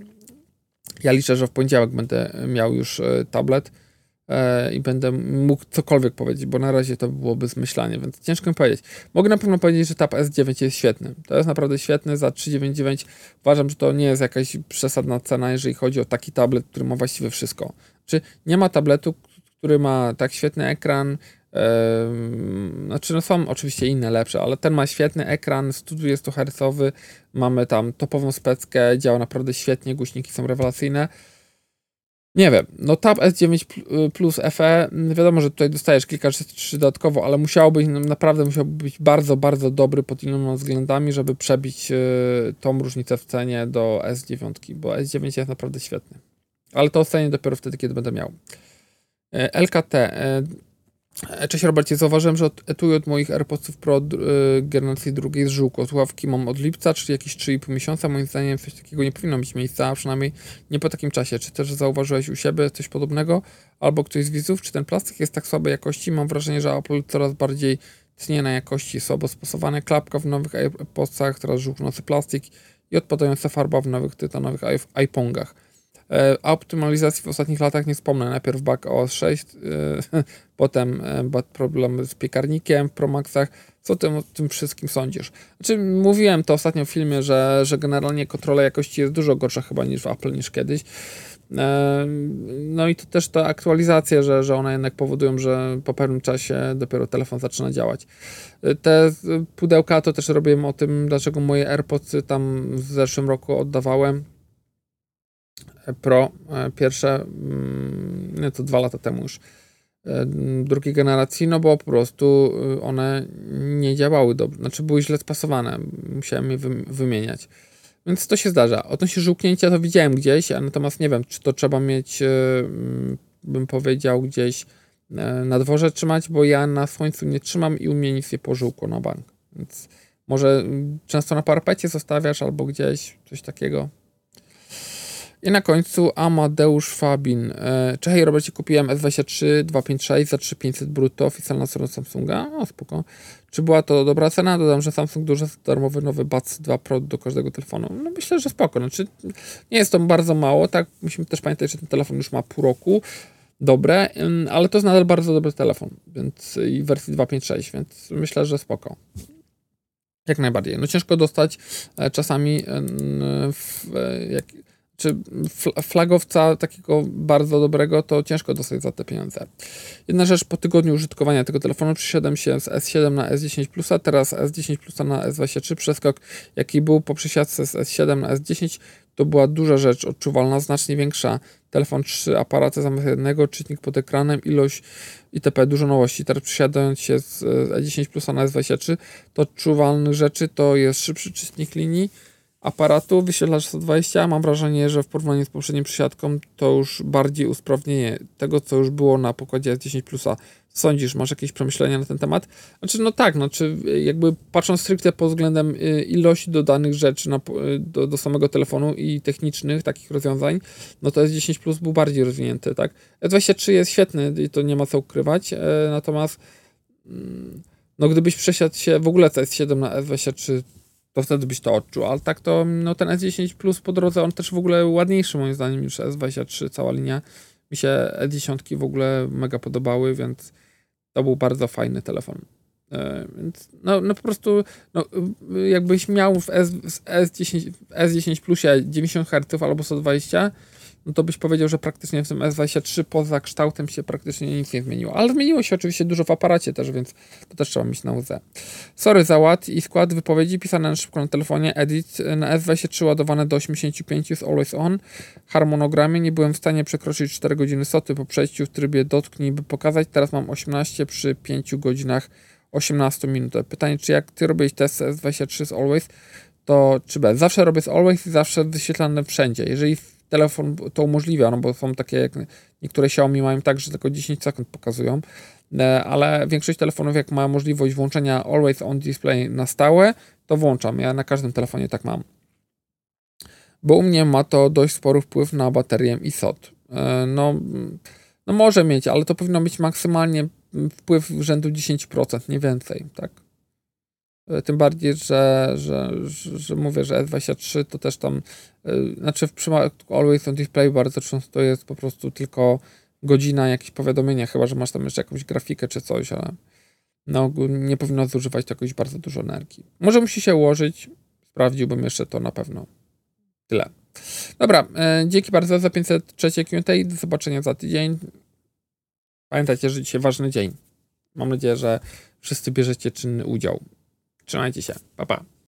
ja liczę, że w poniedziałek będę miał już e, tablet e, i będę mógł cokolwiek powiedzieć, bo na razie to byłoby zmyślanie, więc ciężko mi powiedzieć. Mogę na pewno powiedzieć, że Tab S9 jest świetny. To jest naprawdę świetny za 399. Uważam, że to nie jest jakaś przesadna cena, jeżeli chodzi o taki tablet, który ma właściwie wszystko. Czy nie ma tabletu, który ma tak świetny ekran, znaczy, no są oczywiście inne lepsze, ale ten ma świetny ekran, 120 Hz, mamy tam topową speckę, działa naprawdę świetnie, głośniki są rewelacyjne. Nie wiem, no Tab S9 Plus FE, wiadomo, że tutaj dostajesz kilka rzeczy dodatkowo, ale musiałby, naprawdę musiałby być bardzo, bardzo dobry pod innymi względami, żeby przebić e, tą różnicę w cenie do S9, bo S9 jest naprawdę świetny. Ale to ocenię dopiero wtedy, kiedy będę miał. E, LKT E, cześć Robercie, zauważyłem, że etui od moich AirPodsów Pro yy, generacji drugiej z żółko. Słuchawki mam od lipca, czyli jakieś 3,5 miesiąca. Moim zdaniem coś takiego nie powinno mieć miejsca, a przynajmniej nie po takim czasie. Czy też zauważyłeś u siebie coś podobnego? Albo ktoś z widzów, czy ten plastik jest tak słabej jakości? Mam wrażenie, że Apple coraz bardziej tnie na jakości słabo stosowane. Klapka w nowych AirPodsach, teraz żółknący plastik i odpadająca farba w nowych tytanowych iPongach. E, optymalizacji w ostatnich latach nie wspomnę. Najpierw Back OS 6, e, potem e, problem z piekarnikiem w Promaxach. Co ty o tym wszystkim sądzisz? Znaczy, mówiłem to ostatnio w filmie, że, że generalnie kontrola jakości jest dużo gorsza chyba niż w Apple niż kiedyś. No i to też ta aktualizacja, że, że one jednak powodują, że po pewnym czasie dopiero telefon zaczyna działać. Te pudełka to też robiłem o tym, dlaczego moje AirPods tam w zeszłym roku oddawałem Pro e, pierwsze, mm, to dwa lata temu już, e, drugiej generacji, no bo po prostu y, one nie działały dobrze, znaczy były źle spasowane, musiałem je wymieniać. Więc to się zdarza. Odnośnie żółknięcia to widziałem gdzieś, natomiast nie wiem, czy to trzeba mieć, y, mm, bym powiedział, gdzieś e, na dworze trzymać, bo ja na słońcu nie trzymam i u mnie nic nie pożółkło na bank. Więc może mm, często na parapecie zostawiasz albo gdzieś, coś takiego. I na końcu Amadeusz Fabin. E, Cześć, Robercie, kupiłem S23 256 za 3500 brutto, oficjalna strona Samsunga. O, spoko. Czy była to dobra cena? Dodam, że Samsung dużo darmowy nowy Buds 2 Pro do każdego telefonu. No myślę, że spoko. Znaczy, nie jest to bardzo mało, tak? Musimy też pamiętać, że ten telefon już ma pół roku. Dobre, ale to jest nadal bardzo dobry telefon, więc i wersji 256, więc myślę, że spoko. Jak najbardziej. No ciężko dostać e, czasami w, jak, czy flagowca takiego bardzo dobrego, to ciężko dostać za te pieniądze. Jedna rzecz, po tygodniu użytkowania tego telefonu przesiadłem się z S7 na S10 Plusa, teraz S10 Plusa na S23. Przeskok, jaki był po przesiadce z S7 na S10, to była duża rzecz, odczuwalna, znacznie większa. Telefon, trzy aparaty zamiast jednego, czytnik pod ekranem, ilość itp. Dużo nowości. Teraz przesiadając się z S10 Plusa na S23, to odczuwalnych rzeczy to jest szybszy czytnik linii, aparatu, wyświetlacz 120. Mam wrażenie, że w porównaniu z poprzednim przysiadką to już bardziej usprawnienie tego, co już było na pokładzie S10 Plusa. Sądzisz, masz jakieś przemyślenia na ten temat? Znaczy, no tak, znaczy jakby patrząc stricte pod względem y, ilości dodanych rzeczy na, y, do, do samego telefonu i technicznych takich rozwiązań, no to S10 Plus był bardziej rozwinięty, tak? S23 jest świetny i to nie ma co ukrywać, e, natomiast mm, no gdybyś przesiadł się w ogóle z S7 na S23 to wtedy byś to odczuł. Ale tak to no, ten S10 Plus po drodze, on też w ogóle ładniejszy moim zdaniem niż S23, cała linia. Mi się E10 w ogóle mega podobały, więc to był bardzo fajny telefon. E, więc no, no po prostu no, jakbyś miał w S, S10, S10 Plusie 90 Hz albo 120 no to byś powiedział, że praktycznie w tym S23 poza kształtem się praktycznie nic nie zmieniło. Ale zmieniło się oczywiście dużo w aparacie też, więc to też trzeba mieć na uwadze. Sorry za ład i skład wypowiedzi pisane na szybko na telefonie. Edit na S23 ładowane do 85 z Always On. Harmonogramie nie byłem w stanie przekroczyć 4 godziny soty po przejściu w trybie dotknij, by pokazać. Teraz mam 18 przy 5 godzinach 18 minut. Pytanie, czy jak ty robiłeś test S23 z Always, to czy bez. Zawsze robię z always i zawsze wyświetlane wszędzie. Jeżeli telefon to umożliwia, no bo są takie jak niektóre Xiaomi mają tak, że tylko 10 sekund pokazują, e, ale większość telefonów jak ma możliwość włączenia always on display na stałe, to włączam. Ja na każdym telefonie tak mam. Bo u mnie ma to dość spory wpływ na baterię i SOT. E, no, no może mieć, ale to powinno być maksymalnie wpływ rzędu 10%, nie więcej, tak? E, tym bardziej, że, że, że, że mówię, że S23 to też tam, yy, znaczy w przypadku Always on Display bardzo często jest po prostu tylko godzina, jakieś powiadomienia, chyba, że masz tam jeszcze jakąś grafikę czy coś, ale no, nie powinno zużywać to jakoś bardzo dużo energii. Może musi się ułożyć, sprawdziłbym jeszcze to na pewno. Tyle. Dobra, yy, dzięki bardzo za 503 Q&A do zobaczenia za tydzień. Pamiętajcie, że dzisiaj ważny dzień. Mam nadzieję, że wszyscy bierzecie czynny udział. 转来几下，拜拜。